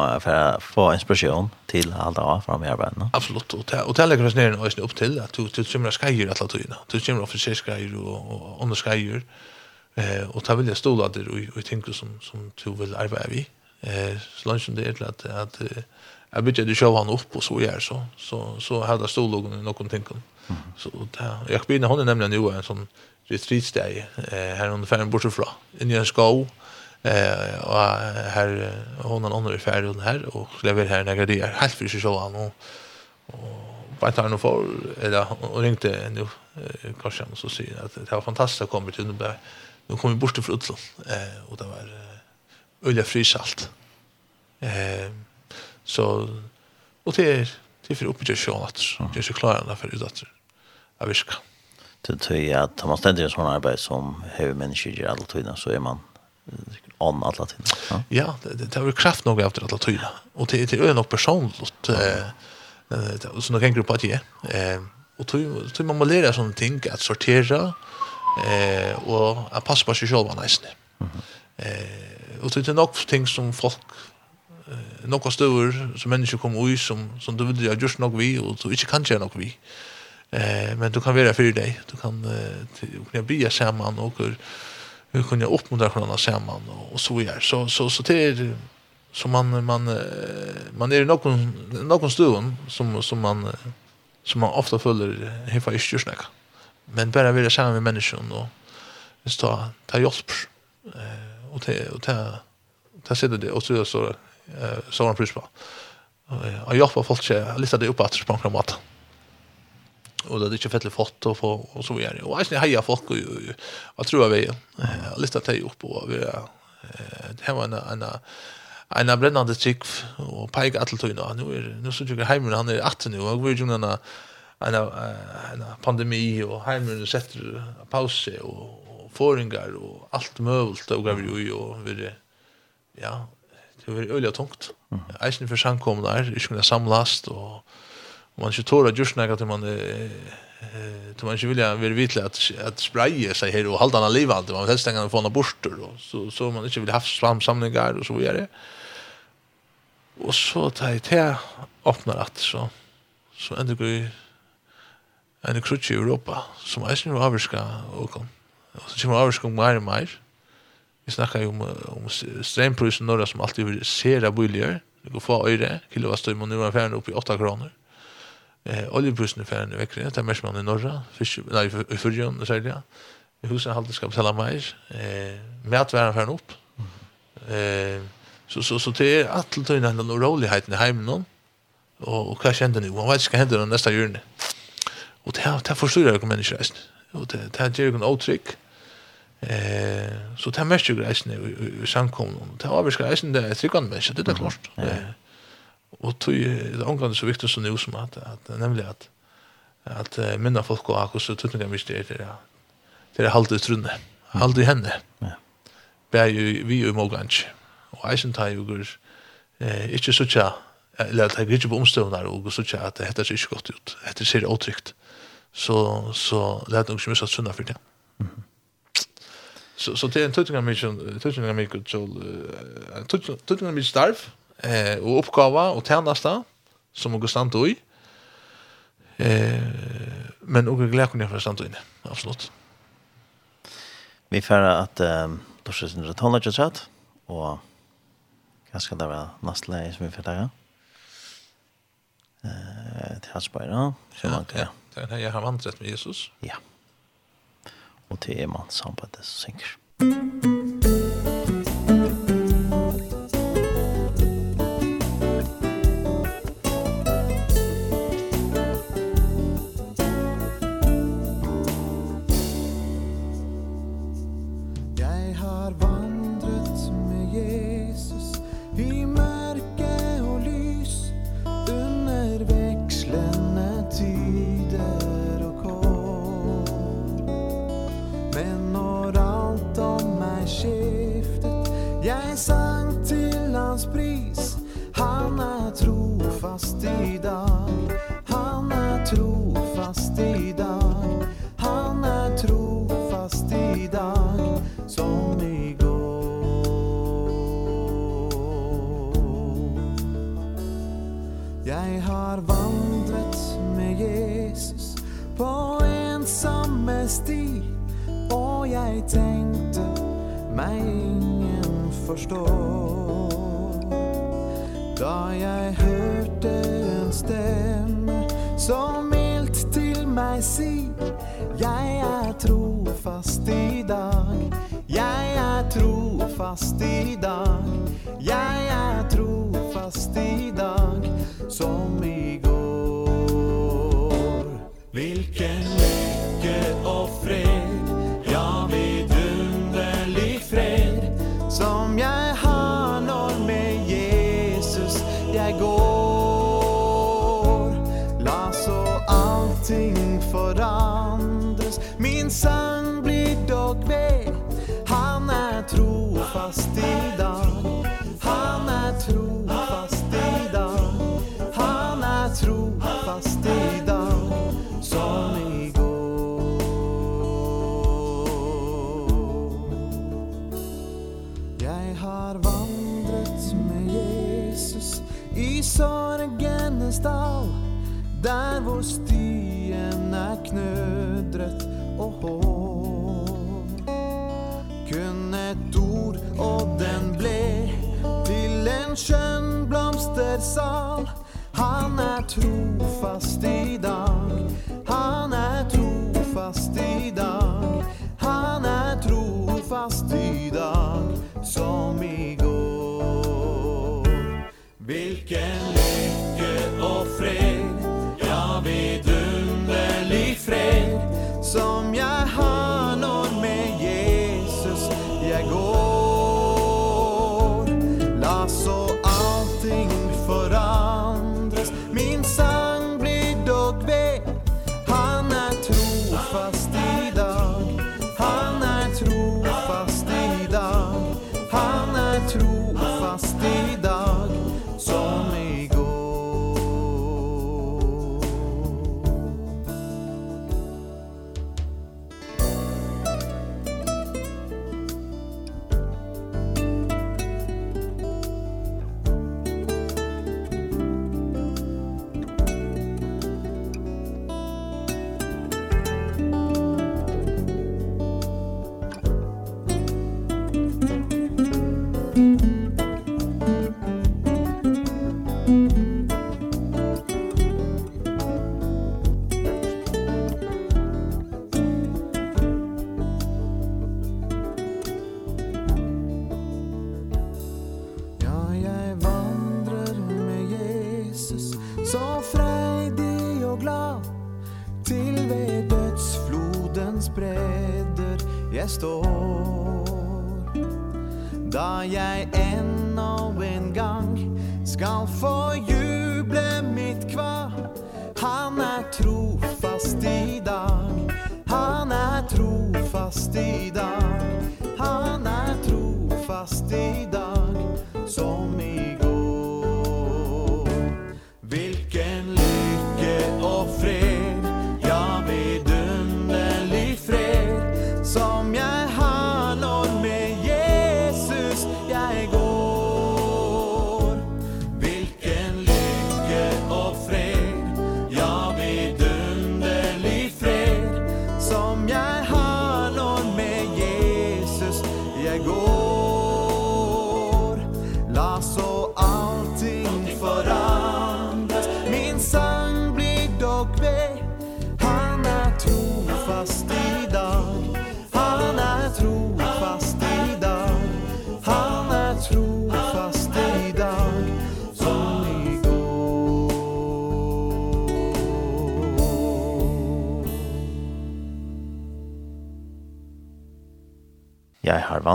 få inspirasjon til alt det var fra mye arbeidene. Absolutt, og det, og det legger oss ned og opp til at du, du kommer skreier alle tøyene. Du kommer offiserskreier og, og andre skreier, eh, og det vil jeg ståle at det og ting som, som du vil arbeide vi. Eh, så langt som det er til at, at jeg bygger du sjøv han opp, og så gjør så, så, så har jeg stålågen i noen ting. Mm. Så det, jeg begynner, hun er nemlig nå en sånn, retreatsteg eh, her under ferien bortsett fra. Inni en skov, eh, og her, hon er under i ferien her, og lever her når det er helt for seg selv, og, og bare tar noe for, eller, og ringte en jo, kanskje han så sier at det var fantastisk å komme til Nubær, nå kom vi bort bortifra Utlån, eh, og det var eh, øyla frisalt. Eh, så, og det er, det er for oppgjør sjån at, det är så klarende for utdatter, jeg virker. Det tror att tar man ständigt en sån arbete som hur människor gör alla tiden så är man on alla tiden. Ja, ja det, det har kraft nog efter alla tiden. Och det, det är nog personligt. Eh, så nog en grupp att ge. Eh, och tror, tror man må lära sådana ting att sortera eh, och att passa på sig själva nästan. Eh, och det är nog ting som folk eh, några stöver som människor kommer ut som, som du vill göra just nog vi och så inte kan göra nog vi. Eh, Eh men du kan vara för dig. Du kan eh kunna bli samman och hur kunna uppmuntra varandra samman och så vidare. Så så så det är så man man man är någon någon stund som som man som man ofta följer hefa i kyrknack. Men bara vara samman med människan och just ta ta hjälp eh och ta och ta ta sig det och så så så man plus på. Och jag får folk att lista det upp på något sätt och det är inte fett foto på och så vidare. Och alltså heja folk och jag tror jag vi eh listar dig upp och vi det här var en en en brännande chick och pig till Nu är nu så tycker hemmen han är 18 nu och vi ju nåna en en pandemi och hemmen sätter paus och föringar och allt möjligt och vi och vi ja det var öliga tungt. Mm. Eisen för samkomna er, ikke kunne samlast, och man inte tårar just när att man eh man inte vill vara vitlig att, att spraya sig här och hålla den livande. Man vill helst stänga den från borster då. Så, så man inte vill ha slamsamlingar och så vidare. Och så tar jag till öppnar att så så ändå går ju en krutch i Europa som är sin avska och kom. Och så kommer avska mer och mer. Vi snackar ju om, om strömprisen norra som alltid vill se det billigare. Det går få öre, kilowattstöjm nu är färden uppe i 8 kronor. Eh oljeprisen för en vecka, det mest man i norra, fisk nej i förrjun så där. huset håller ska betala mer. Eh mätväran för upp. Eh så så så det är allt till den oroligheten i hemmen någon. Och och vad kände ni? Vad ska hända nästa jul? Och det här det förstår jag kommer inte rest. Och det det här ger en outrick. Eh så det här mest ju rest nu i samkommun. Det har vi ska resa det är tryckan mest det är klart. Eh Och tog det omgående så viktigt som nu som att, att nämligen att att minna folk och akkus så tutningar mycket är det det är halt i trunne halt i henne ja. Bär ju vi ju mogans och eisen tar ju gus eh inte så tjä eller att jag inte på omståndar och så tjä att det heter sig inte gott ut det ser otryggt så så det är nog så mycket sunna för det så så det är en tutningar mycket tutningar mycket så tutningar mycket starv eh, och uppgåva och tjenesta som hun stand i. Eh, men och er glad kunne jeg for stand i. Vi får att um, Dorsen er tonelager sett, og hva skal det være nästa läge som vi får ta. Eh, til hans bare, ja, ja. Det jag har vandret med Jesus. Ja. Och til är man samband det synker. Musikk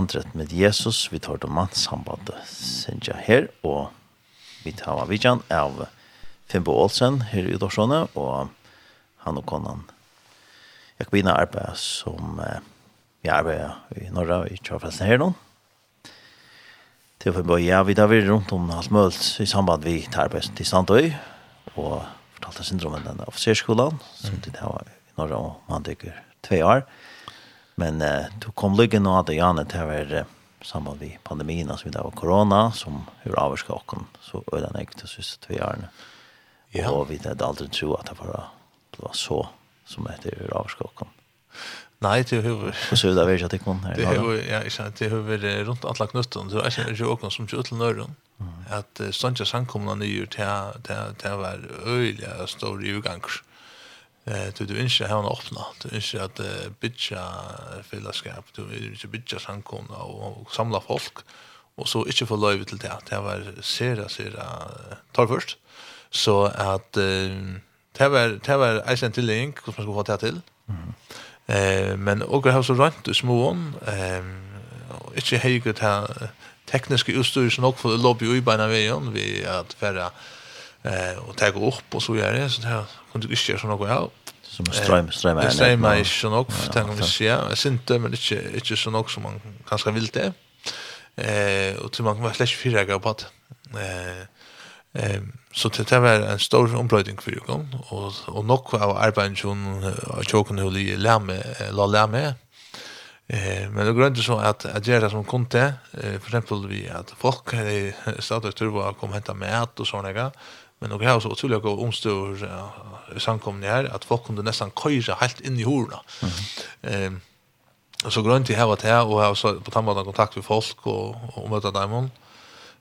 vandret med Jesus, vi tar det mannssambandet sinja her, og vi tar av vidjan av Fimbo Olsen her i Dorsone, og han og konan Jakobina arbeider som eh, vi arbeider i Norra i Kjørfresten her nå. Til Fimbo, ja, vi tar videre rundt om alt mulig i samband vi tar arbeid til Sandøy, og fortalte syndromen den offiserskolan, som mm. de tar i Norra og man tykker tve år. Mm Men eh, då kom lyckan nå att Janne till var eh, samma vi pandemin och så vidare corona som hur avskar och så öde den ägt oss två år. Ja. Och vi hade aldrig tro att det var det var så som heter hur avskar och Nej, det hur och så där vet jag att det kom här. Det hur ja, jag det hur runt alla knutten så är det ju också som ju till nörden. Att uh, jag sankomna nyur till till till var öliga stor utgångs. Mm Eh du du inte har en öppna. Du inte att bitcha fällskap, du inte bitcha samkomna och samla folk och så inte få löv till det. Det var sera sera tar först. Så att det var det var alltså inte länk som man skulle få det till. Mm. Eh men och har så rent du småon ehm inte hejgut här tekniska utstyr som också lobby i bana vägen vi att färra eh och ta upp och så gör det så här kunde du så något ja som ström ström är ström är ju nog tänker vi se jag syns men inte inte så något som man kanske vill det. Eh och till man kan vara slash fyra på att eh Ehm så det där var en stor omplöjning för Jukon och och nog av arbetet som jag tog nu i lämme la lämme Eh men det grundar så att att göra som kunde eh för exempel vi att folk hade tur och turbo kom hämta mat och såna grejer Men det här så utrolig god omstor uh, samkomne her, att folk kunde nästan köra helt in i horna. Ehm och så grönt till här vart og och har så på tamma kontakt med folk och og möta dem.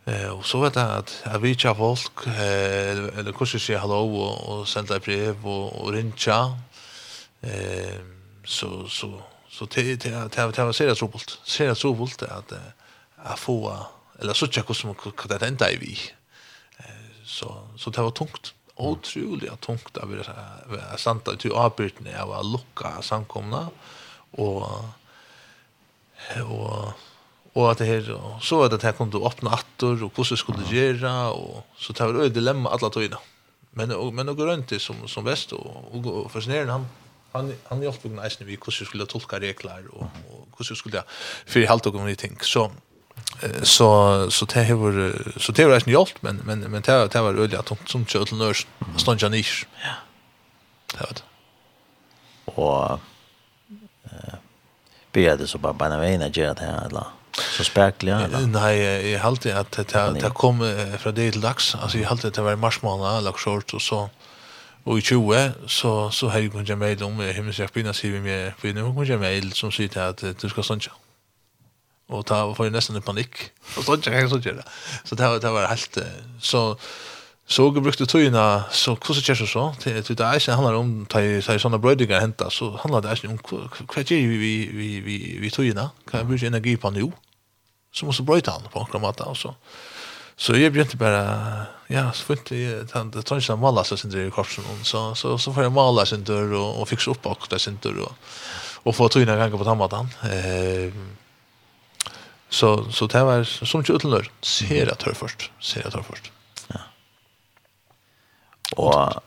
Eh och så vet jag att jag vet jag folk eh eller kurser sig hello och, och sända brev och och rincha. Eh så så så det det det det var seriöst roligt. Seriöst roligt att att få eller så tjekka som vad det ända i vi så, så det var tungt. Otroligt tungt att vara santa till avbrytning. Jag var lucka samkomna. Och, och, och att det här, så att det här kom till öppna attor och hur skulle det göra. Och, så det var ett dilemma alla tiden. Men, og, men och runt som, som väst och, och, fascinerande han han han hjälpte mig nästan vi hur skulle tolka regler och hur skulle jag för helt och med ting så så så det har så det har ju gjort men men men det det var öliga tomt som kjötel nörs stånd jag nisch. Ja. Det var det. Och eh be det så bara bara vägen att göra det här alla. Så spärkliga eller? Nej, jag har att det det kom från det till dags. Alltså jag har att det var marsmåna eller short och så och i 20 så så har jag kommit med om himmelsjärpina skriver med för nu kommer jag med som sitter att du ska sånn och ta för nästan i panik. Och så jeg så gjorde. Så det var det var helt så så brukte tøyna så hvordan gjør det så? Til, til det er ikke handler om til, til sånne brødinger hentet, så handler det ikke om hva gjør vi, vi, vi, vi, vi tøyna? kan jeg bruke energi på nå? Så måste brøyta han på en måte. Og så. så jeg begynte bare, ja, så funnet jeg, det tar ikke å male seg sin dør i så, så, så får jeg måla sin och og, og fikse opp akkurat sin og, og få tøyna ganger på tamatan Eh, Så, så det var som ikke utenlør, ser jag tar först. ser jag tar först. Ja.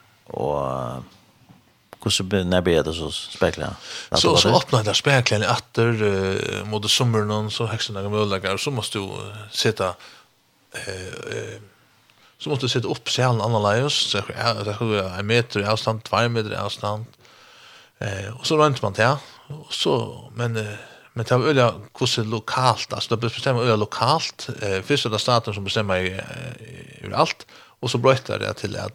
hur så blir när blir det så speklar? Så så öppnar det speklar åter uh, mot sommaren så häxen några möjligheter så måste du sitta eh så måste du sitta upp sig en annan lejus så är en meter i avstånd, två meter i avstånd. Eh och så runt man det. Och så men Men det var øyla hvordan lokalt, altså det bestemmer øyla lokalt, eh, først er det staten som bestemmer i, alt, og så bröt det til at,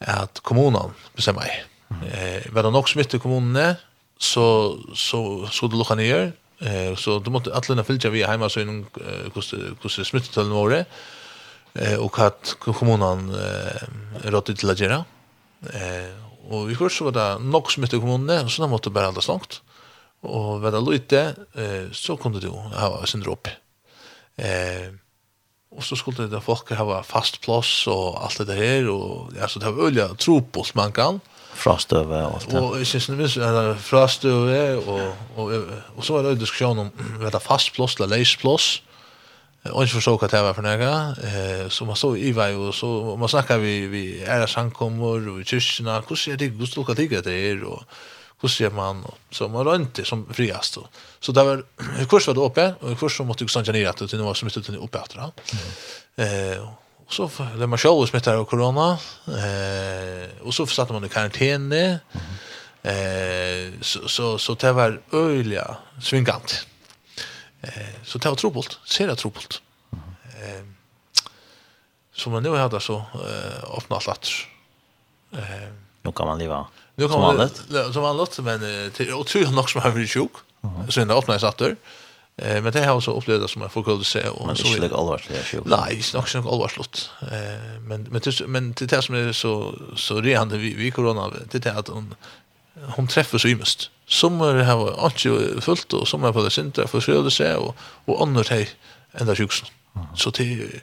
at kommunen bestemmer. Eh, var det nok smitt i kommunene, så, så, så det lukka nyer, eh, så du måtte atlina fylgja vi heima så innom smittetalen smittetøllene våre, eh, og hva kommunen eh, rådde til å gjøre. Eh, og vi først så var det nok smitt i kommunene, så da måtte bare alle stångt og vad det lite eh, så kunde du ha sin opp. Eh, och så skulle det folk ha fast plats och allt det här och ja, så det var öliga tropos man kan. Frastøve og alt det. Og jeg synes det var frastøve, og, og, og, så var det en diskusjon om ved det fast plass eller leis plass. Og ikke forstå hva det var for eh, så man så i vei, og så man snakket vi, vi är samkommer, og i kyrkene, hvordan er det, hvordan er det, hvordan er det, og hur man så man var inte som friast då. Så där var [CLEARS THROAT] kurs var då uppe och kurs så måste ju stanna ner att det var som inte uppe efter då. Eh och så det man själv smittade av corona eh och så satt man i karantän eh så så så det var öliga svingant. Eh så det var trubbelt, ser det trubbelt. Eh så man nu hade så eh öppnat latter. Eh nu kan man leva Nu som vanligt. Som vanligt, men det till otur nog som har blivit sjuk. Så den öppnar sig åter. Eh men det har också upplevt som jag får kunna se och så vidare. Det är allvarligt sjuk. Nej, det är också inte allvarligt. Eh men men det men det där som är så så det hände vi vi corona det är att hon hon träffar så ymst. Som har inte fullt och som har på det synte försökte sig och och annars hej ända sjuksen. Så det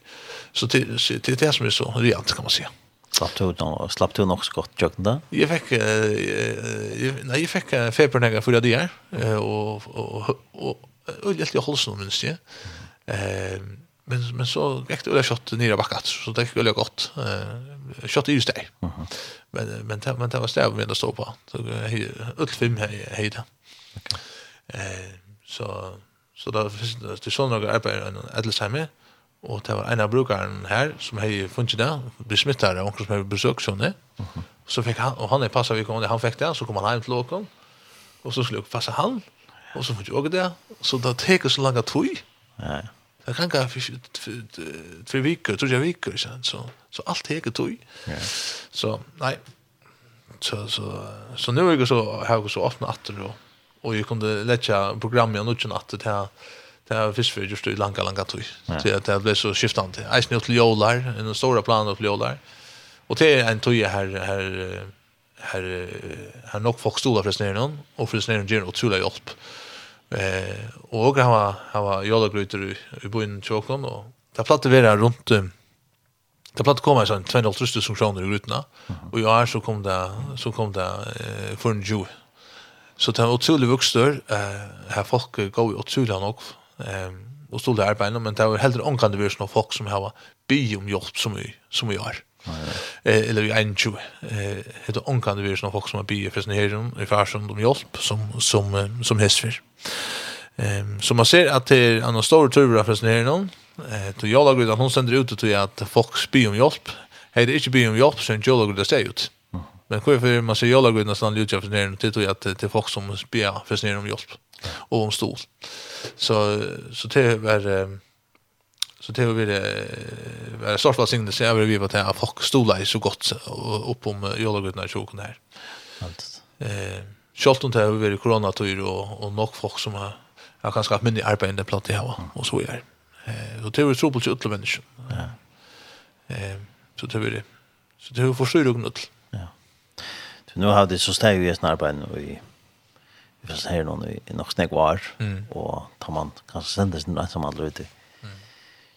så det det är det som är så rent kan man säga. Slapp du då slapp du nog skott jag då? Jag fick nej jag fick feberna för det där och och och och i hålsen minst ju. Ehm men men så gick det skott ner bakåt så det skulle gott. Eh skott just där. Men men det men det var stäv med att stå på. Så öll fem hejda. Eh så så där finns det sån några arbeten att läsa med. Og det var en av brukaren her som har funnet det, ble smittet av noen som har besøkt sånne. Så fikk han, og han er passet vi kom, han fikk det, så kom han hjem til åken, Og så skulle jeg passe han, og så fikk jeg også det. Så det tek så langt tog. Ja. Det kan gå tre viker, tre viker, ikke sant? Så, så alt tek tog. Ja. Så, nei. Så, så, så, nå er jeg så, har jeg så åpnet atter, og, og jeg kunne lette programmet og nødvendig atter til det har fisk för just i langa langa tog. Så det blev så skiftande. Eisen ut til jolar, en stora plan av jolar. Och det är en toja här här här här nok folk stolar för snären och för snären ger utrolig hjelp. Eh och han har har var i i byn Chokon och där platte vi där runt Det platt kom sånn 250 000 kroner i rutene, og i år så kom det, så kom det eh, for en Så det er utrolig vokstør, eh, her folk går jo utrolig nok, Ehm och så där på men det var helt onkan det såna folk som har by om hjälp som vi som vi har. Eh eller vi en ju eh det onkan det såna folk som har by för såna här i farsen de hjälp som som som hästför. Ehm så man ser att det är en stor tur för såna någon. Eh då jag lagar hon sänder ut till att folk spyr om hjälp. Hej det är inte by om hjälp sen jag lagar det säger ut. Men kvar för man ser jag lagar nästan ljudchef ner till att det är folk som spyr för såna om hjälp och om stol. Så så det var så det var det var så fast synd det ser vi var till att folk stolar så gott upp om jordgudna sjoken här. Allt. Eh Kjolt om det har vært koronatyr og, og nok folk som har, har kanskje hatt mindre arbeid enn det platt i har, og så er. Eh, og det er tro på til utle mennesker. Ja. Eh, så det er det. Så det er forstyrrugn utle. Ja. Du, nå har det så steg vi i arbeid og i vi får se noen i nok snakk var, mm. og tar man kanskje sender sin rett som alle ute.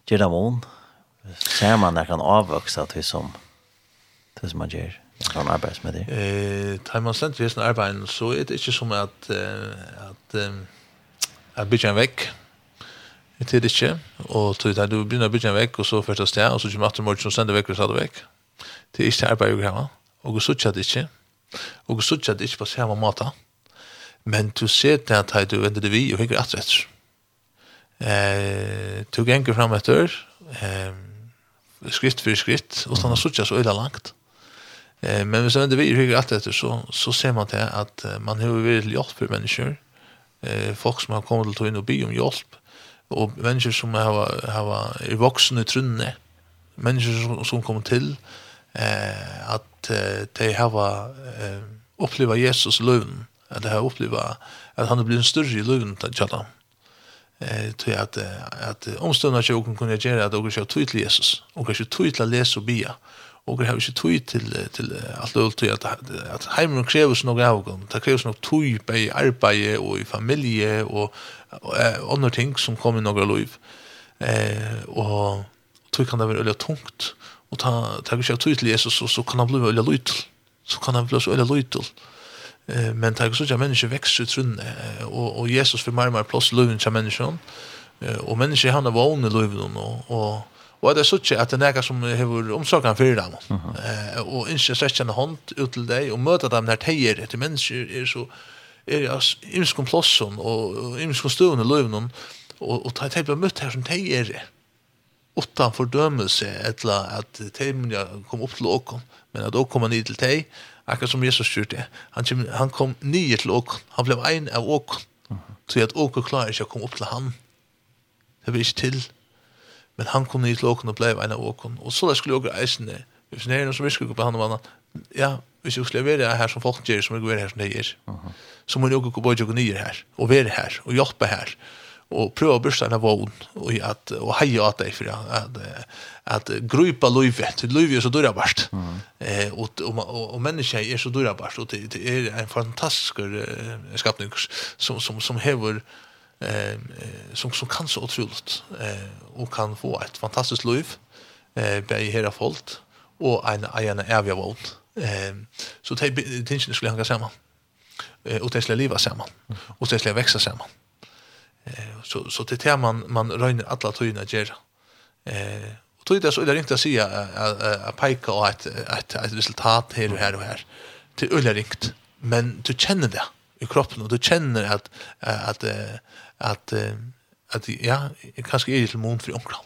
Gjør det mån, ser man der kan avvokse til som, til som man gjør, sånn arbeids med det. Eh, tar man sender sin arbeid, så er det ikke som at, at, at bygge en vekk, Det er det ikke, og du begynner å bygge en vekk, og så først og sted, og så kommer at du morgen og sender vekk, og så er det vekk. Det er ikke arbeid å gjøre, og så er det ikke, og så er det ikke på samme måte. Mm men du ser det at du vender det vi og hikker at etter. Eh, du ganger fram etter, eh, skritt for skritt, og sånn har suttet så øyla langt. Eh, men hvis du vender vi og hikker at etter, så, så ser man det at man har vært hjelp for mennesker, eh, folk som har kommet til å inn og by om hjelp, og mennesker som har, har, er voksne i trunne, mennesker som, som kommer til, eh, at eh, de har eh, opplevd Jesus løvn, at jag har opplevd at han er blitt en större i løven til Jalla. Eh till att at omstående ikke åken kunne gjøre at kunde ikke har också til Jesus och kanske tydligt läsa och be och har ikke inte til, til alt att til at, at heimen hemmen noe av avgång. Det krävs noe tid på i arbeid og i familie og, og, og andre ting som kommer i noe liv. Eh og tror kan det være veldig tungt og ta ta ikke tid til Jesus så så kan han bli väldigt lojal. Så kan han bli så väldigt lojal men tar så att människor växer trunne och och Jesus för mer mer plus luven som människan och människor han har vånne luven och och och det är så att det är som har omsorgen för dem eh och inte sträcka en hand ut till dig och möta dem där tejer till människor är så är jag imskom plosson och imskom stund i luven och och ta ett par mött här som tejer utan fördömelse eller att tejer kom upp till åkom men att då kommer ni till tejer akkurat som Jesus styrte. Han, kom, han kom nye til åken. Han blev en av åken. Så at åken klarer ikke å komme opp til han. Det var ikke til. Men han kom nye til åken og blev en av åken. Og så der skulle jag eisen det Hvis det er noen som ikke på han og annan, ja, hvis jeg skulle være her som folk gjør, som jeg være her som det gjør, så må jeg åker gå på og nye her, og være her, og hjelpe her. Og och pröva brösta den vågen och att och heja åt dig för att att grupa til løyve er så dörrar mm. Eh och och och mennesker är så dörrar bast och det är en fantastisk skapning som som som hever eh som som kan så otroligt eh och kan få ett fantastiskt liv eh bäi hela folk och en en evig våld. Eh så det er tingene skulle hanga sammen Eh och det skulle leva sammen och det skulle växa samman. Eh så så det är man man röjer alla tyna ger. Eh och tror det så är det inte att säga att peka och att att ett resultat här och här och här. Det är rikt. Men du känner det i kroppen och du känner att att att att ja, kanske är det till mån för onkel.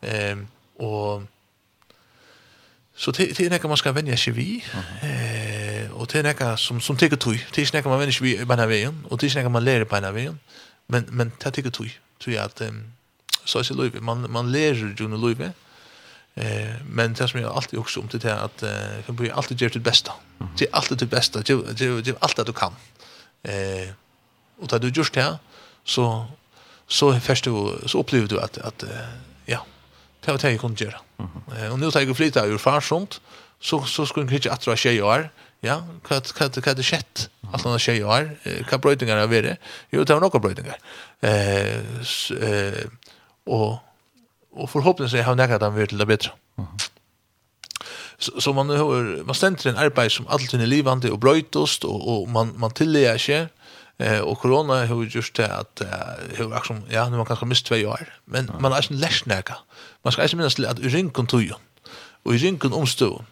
Ehm och Så det det är något man ska vänja sig vid. Eh och det är något som som tycker tid. Det är något man vänjer sig vid på den vägen och det är något man lär på den vägen men men det tycker tog tror jag att um, så är det löv man man läser ju nu löv eh men det som jag alltid också om till det att kan bli alltid göra det bästa. Det är alltid det bästa. Det är allt du kan. Eh och då du just det så så först du så upplever du att att ja det var det jag kunde göra. eh. Och nu tar jag flytta ur farsont så så skulle jag inte att dra tjejer Ja, hva er det skjett? Alt annet skje jo her. Hva brøytingar har vært? Jo, det var nokka brøytingar. Eh, eh, og, og forhåpentligvis har nekka dem til det bedre. Så, så man, har, man stender en arbeid som alltid er livande og brøytost, og, og man, man tillegger ikke. Eh, og korona har gjort det at uh, akkurat, ja, nu man kanskje mist tvei år, men man har ikke lært nekka. Man skal ikke minnes til at urinken tog, og urinken omstående,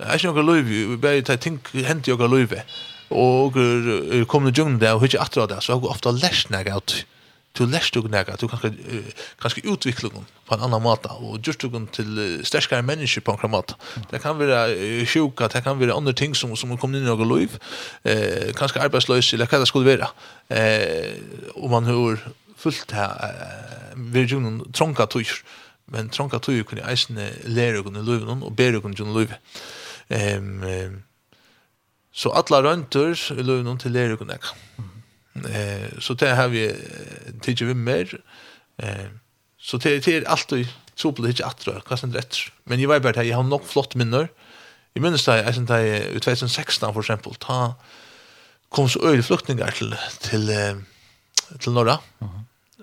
er ikke noe løyve, vi bare tar ting hent i noe løyve. Og er kommet i djungen der, og ikke atra der, så har vi ofte lært noe av det. Du lærst du nega, du kan kanskje utvikle noen på en annan måte, og gjør noe til sterskere mennesker på en annen måte. Det kan være sjuka, det kan være andre ting som, som kommer inn i noe løyve, eh, kanskje arbeidsløs, eller hva det skulle være. Eh, og man har fullt her, eh, vi er djungen noen trånka tøyr, men trånka tøyr kunne eisne lærer kunne løyve noen, og bedre kunne løyve noen. Ehm um, så alla röntor i lönen till er kunna. Eh så det har vi tycker vi mer. Eh så det det är så på det att dra vad rätt. Men jag var bara jag har nog flott minner. I minns det jag sen det i 2016 för exempel ta kom så öde flyktingar till till till norra.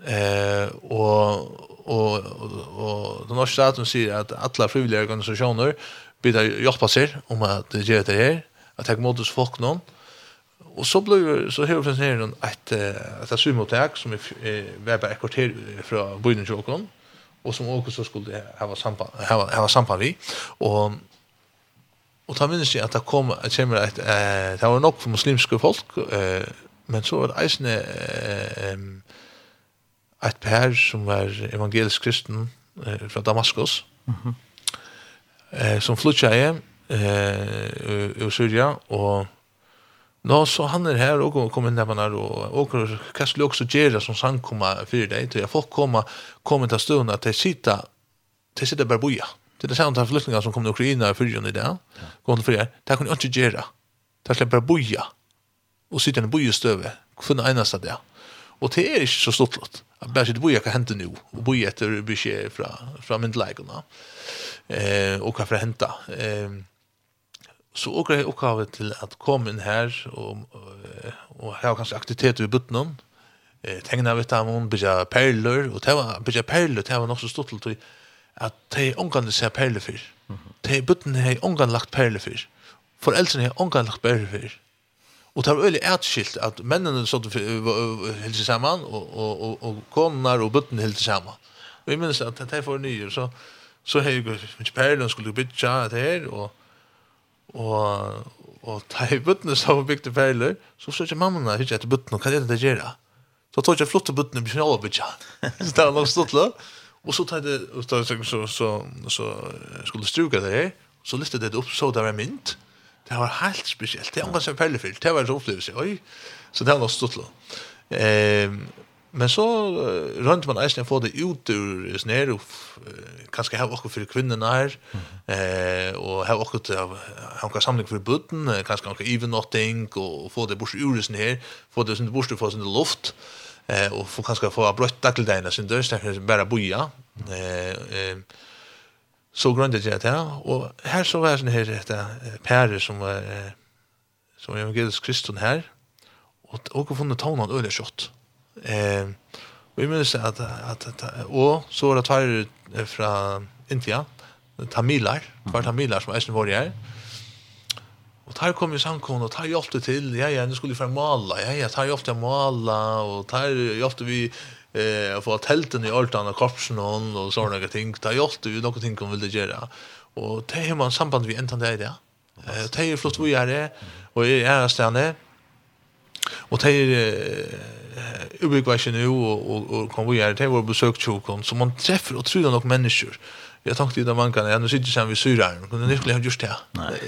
Eh och och och den norska staten säger att alla frivilliga organisationer bidra hjelpa seg om at det gjør det her, at jeg måtte folk noen. Og så ble så her finnes her et, et asylmottak som er bare et kvarter fra byen til og som åkken så skulle hava samband, hava, hava samband vi. Og, og ta minnes jeg at det kom, at kommer et, eh, det var nok for muslimske folk, eh, men så var det eisende eh, et par som var evangelisk kristen eh, fra Damaskus, mm -hmm eh, som flyttet jeg eh, i Syria, og Nå, så han er her og kom inn der man er, og, og hva skulle også gjøre som sang komma for deg, til at får komma komma til stunden at de sitter, de sitter bare boja. Det er det samme til flyktninger som kommer til Ukraina i fyrjon i dag, kom til fyrjon, det kan de ikke gjøre. De slipper bare boja, og sitter i bojestøve, kunne eneste det. Og det er ikke så stort, at bare sitter boja kan hente nå, og boja etter beskjed fra, fra myndelagene. Ja eh och vad för hända. Ehm så och grej uppgave till att komma in här och och här kanske aktivitet i butten. Eh tegna vet han om bija perler och det var bija perler det var nog så stort till att det ongan se perler för. Det butten har ongan lagt perler för. Föräldrarna har ongan lagt perler för. Och det var väldigt ärtskilt att männen så höll sig samman och, och, och, och konar och butten höll sig samman. Och jag minns att det här var nyer så så har jag inte Perlen skulle bytja det här och och och ta i butten [LAUGHS] så byggde Perlen så så jag mamma etter jag till butten kan det det göra så tog jag flotte butten med snälla bytja så där låg stått da. och så tade så så så så skulle struka det her, så lyfte det upp så där var mynt det var helt speciellt det var så perlefylt, det var så opplevelse, oj så där låg stått då ehm Men så uh, rønt man eisen å få det ut ur snere, uh, kanskje ha okkur fyrir kvinnerna her, eh -hmm. uh, og hava okkur til samling för butten, kanske kanskje even evennotting, og få det bort ur snere, få det sin bort för sånt få sin luft, eh och få kanske få brött dagdelarna sin dörr där bara boja. Eh eh så grundet jag det här och här så var det här detta Peter som var som evangelisk kristen här och och funnit tonen öle skott. Eh, og jeg minnes at, at, at, og så var det tvarer fra India, tamilar, var tamilar som eisen var her. Og tar kom ju samkon, og tar hjelpte til, ja, ja, nu skulle vi få mala, ja, ja, tar hjelpte til mala, og tar hjelpte vi eh att få tälten i altan och korpsen och och såna några ting. Det gjort vi några ting kom det göra. Och det har man samband vi ända där där. Eh det är flott vi är det och är är stanna. Och det är ubegvärsen nu och och och kom vi här till vår besök chokon så man träffar och tror nog människor. Jag tänkte det man kan ändå sitter sen vi syrar men det skulle ha just det.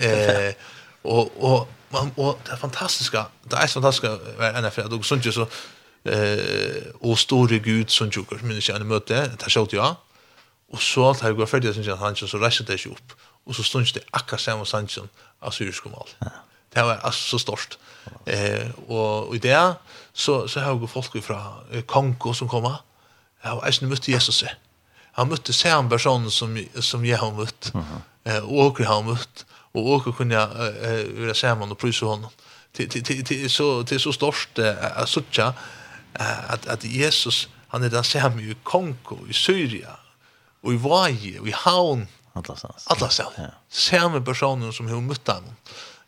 Eh och och man och det fantastiska det är fantastiska är en för att sånt ju så eh och store gud som jokers men inte en möte det såg jag. Och så att jag går för det syns jag han så läser det ju upp och så stunds det akkurat samma sanchen av syrskomall. Det var alltså så stort. Eh och i det så, så har jag folk fra Kongo som kommer. Jeg har ikke møtt Jesus. Han mötte samme person som, som jeg har møtt. Eh, og åker har møtt. Og åker kunne jeg eh, være sammen og pryse honom. Det så, till så stort eh, at sutja at, at Jesus, han er den samme i Kongo, i Syria, og i Vaje, og i Havn. Atlasans. Atlasans. Ja. Samme personen som har møtt ham.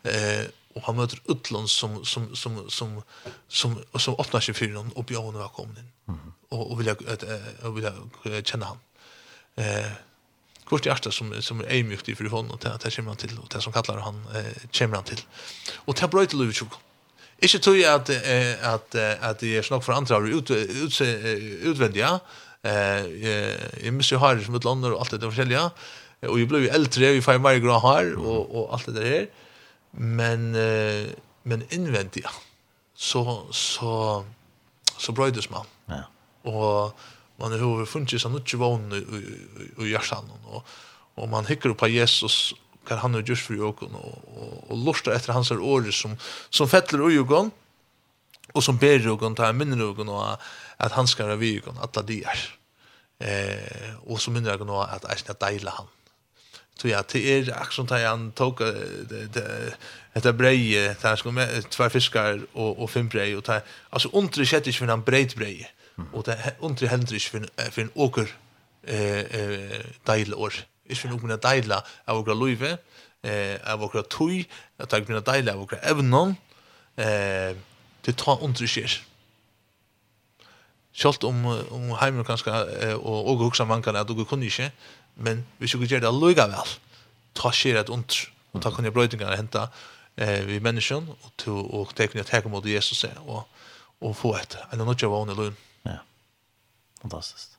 Eh, og han møter utlån som som som som som som öppnar sig för honom og bjuder honom välkommen inn. Og, og vil jeg, att vil jeg kjenne ham. han. Eh kort hjärta som som är mjukt för honom og det kommer han til, og det som kallar han eh kommer han til. Og det er brøy til Louis Chuk. Inte tror jag att att at det är snack för andra ut ut ut, utvendige. eh jeg, jeg i Monsieur Harris mot London og alt det där forskjelliga. Och ju blev ju äldre, vi får mer grå hår og, og alt det der där. Men eh, men invändigt så så så brödes man. Ja. Och man har funnit så mycket vån i i hjärtan och och man hickar på Jesus kan han ju just för ögon och och lustar efter hans ord som som fäller i ögon och som ber ögon ta minner ögon och att han ska vara vid ögon alla dier. Eh och så minner ögon att att deile han. Så ja, det er akkurat da han tok etter breie, der skulle med tvær fiskar og, og fem breie, og det, altså undre skjedd ikke for en breit breie, og det undre hender ikke for en åker eh, eh, deile år. Ikke for en åker deile av åker luive, eh, av åker tui at jeg begynner deile av åker evnen, eh, til ta undre skjer. Selv om, om heimer kanskje, og, og hugsa man kan, at du kunne ikke, men vi skulle gjøre det lukka vel, ta skjer et ondr, og ta kunne brøydingene hente eh, vi menneskjen, og, to, og det kunne jeg teke mot Jesus og, og få et, enn nødt til å vågne løgn. Ja, fantastisk.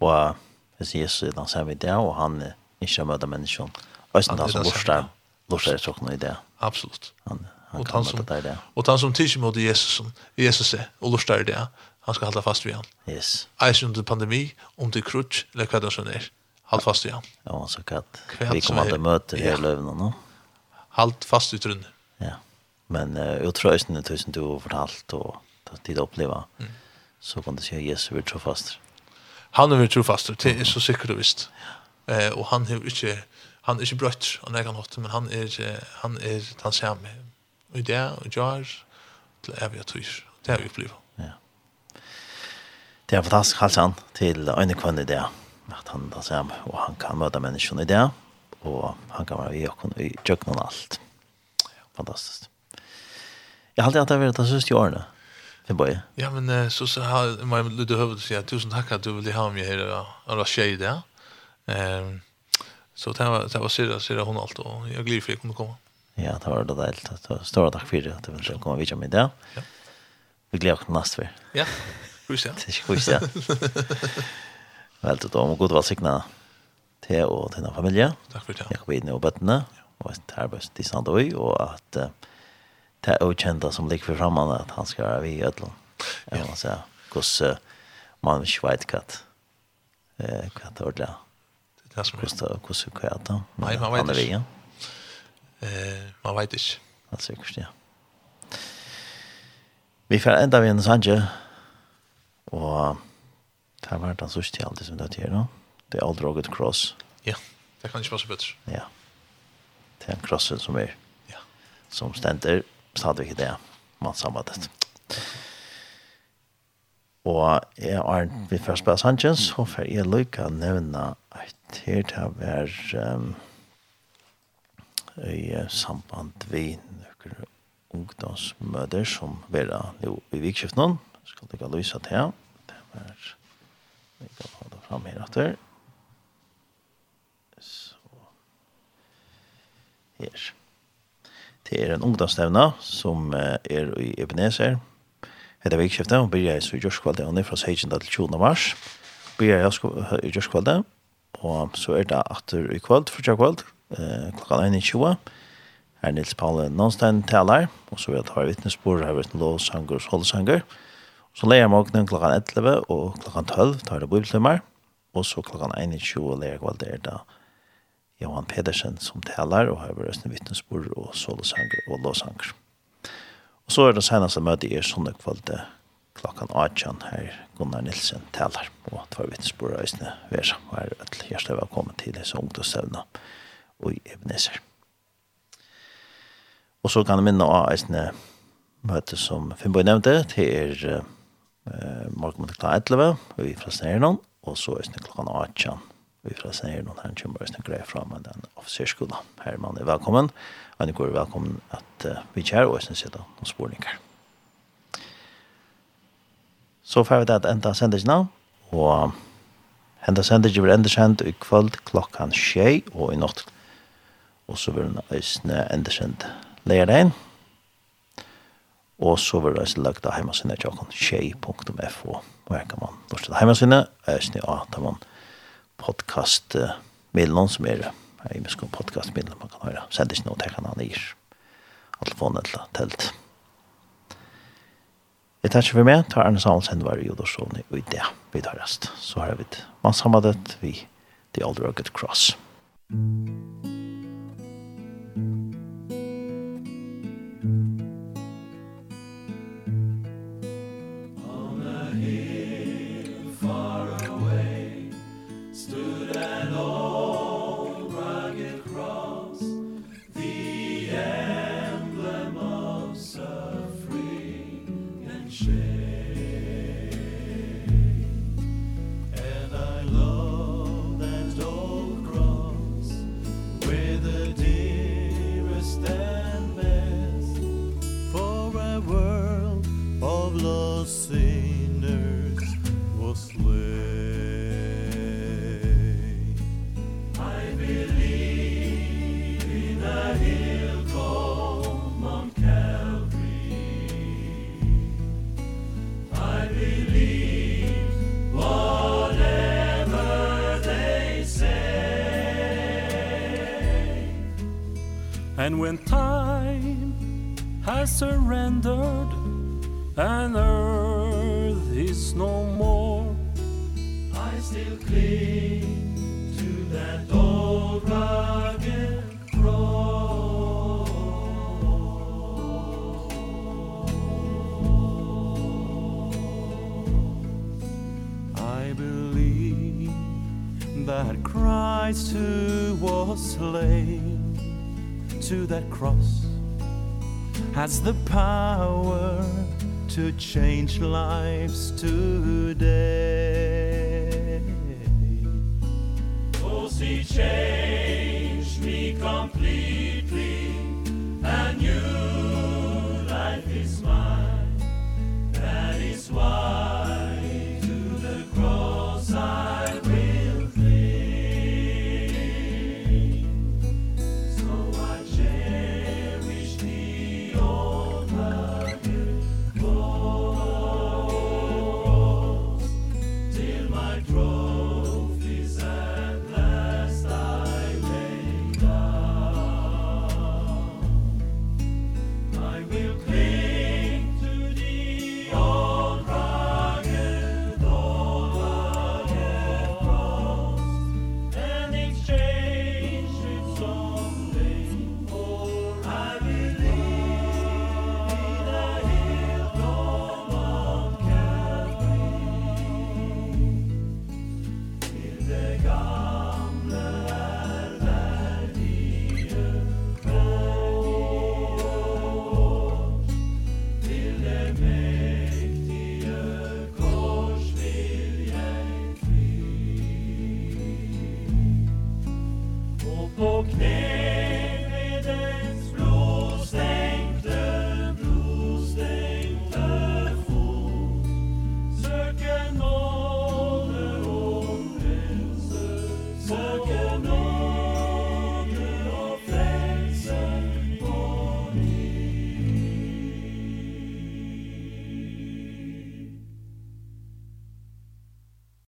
Og hvis Jesus er den samme idé, og han er ikke møter menneskjen, og er han som lortar, lortar er tråkna i det. Absolutt. Han, han og kan han som, møte deg det. Og han som tidser mot Jesus, Jesus er, og lortar det, han skal holde fast ved han. Yes. Eisen under pandemi, under krutsk, eller hva det som er. Halt fast ja. Ja, så katt. Vi kommer att möta ja. löven nu. Halt fast i trunnen. Ja. Men uh, jag tror att det tusen du har fortalt och att det uppleva. Mm. Så kan du säga Jesus vill tro fast. Han vill tro fast. Det är så säkert och visst. Eh uh, och han har inte han är inte brött och när han hatt men han är han är han ser mig. Och det och jag till evigt tus. Det har vi upplevt. Ja. Det är fantastiskt alltså till en kvinna där at han da ser og han kan møte menneskene i det, og han kan være i åkken i kjøkkenen og alt. Fantastisk. Jeg har alltid hatt det vært det siste årene, det bare. Ja, men så, så har jeg litt høvet å si at tusen takk at du ville ha meg her og rasje i det. Um, så det var, det var sida, sida hon alt, og jeg er glad for jeg kunne komme. Ja, det var det deilt. Det var Stora takk for at du ville komme videre med det. Ja. Vi gleder oss til neste vær. Ja, kurs ja. Det er ikke kurs ja. Vel til dem, og god velsigna til og til denne familie. Takk for det. Jakob Idne og bøttene, og et arbeid til Sandøy, og at det er ukjenta som ligger for fremme, at han skal være i Ødland. Jeg må si, hvordan man ikke vet hva det er ordentlig. Det er det som er. Hvordan hva er det? Nei, man vet ikke. Eh, man vet ikke. Det er sikkert, ja. Vi får enda vi en sanje, og Det var den sørste alltid som det er nå. Det er aldri også et kross. Ja, det kan ikke passe bedre. Ja. Det er en krossen som er. Ja. Som stender stadig ikke det man samarbeidet. Og jeg er vi først spela Sanchez, så får jeg lykke å nevne at her til å um, i samband vi nøkker ungdomsmøter som vera jo, i vikskiften. Skal lykke ikke lyse til. Det var Vi kan ha det fram her etter. Så. Her. Det er en ungdomstevne som er i Ebenezer. Hette vikskiftet, og blir jeg så i Gjørskvalde, og ned fra 16. til 20. mars. Blir jeg i Gjørskvalde, og så er det atter i kvalt, første eh, klokka 1.20. Her Nils Paule Nånstein taler, og så vil jeg ta vittnesbord, her vet en lov, sanger, solsanger. Og Så leier morgenen klokken 11 og klokken 12 tar det bibeltimer. Og så klokken 21 leier kveld er det Johan Pedersen som taler og har vært vittnesbord og solosanger og låsanger. Og så er det seneste møte i sånne kveld klokkan 18 her Gunnar Nilsen taler og tar vittnesbord og øsne vera og er et hjertelig velkommen til disse ungdomsstevna og i Ebenezer. Og så kan jeg minne av eisne møte som Finnborg nevnte til er eh, morgen mot klokka 11, og vi fra Snernon, og så er det klokka 18, vi fra Snernon, her kommer det greier fra med den offiserskolen. Herman er velkommen, og Annikor er velkommen at uh, vi kjær, og jeg sitte noen spårninger. Så får vi det at enda sendes nå, og enda sendes blir enda sendt i kvöld klokka 6, og i natt, og så vil den øsne enda sendt leir inn, Og så vil jeg lagt av hjemmesinnet tjokken tjei.fo. Og her kan man norsk til hjemmesinnet. Jeg er snill av at man podcastmiddelen som er i muskene podcastmiddelen man kan høre. Send ikke noe til kan han gir. Og telefonen til telt. Jeg tar ikke for meg. Tar Arne Samuelsen var i Jodorsovni. Og i det vi tar rest. Så har vi man samarbeidet vi The Old Rugged Cross. Thank. change lives too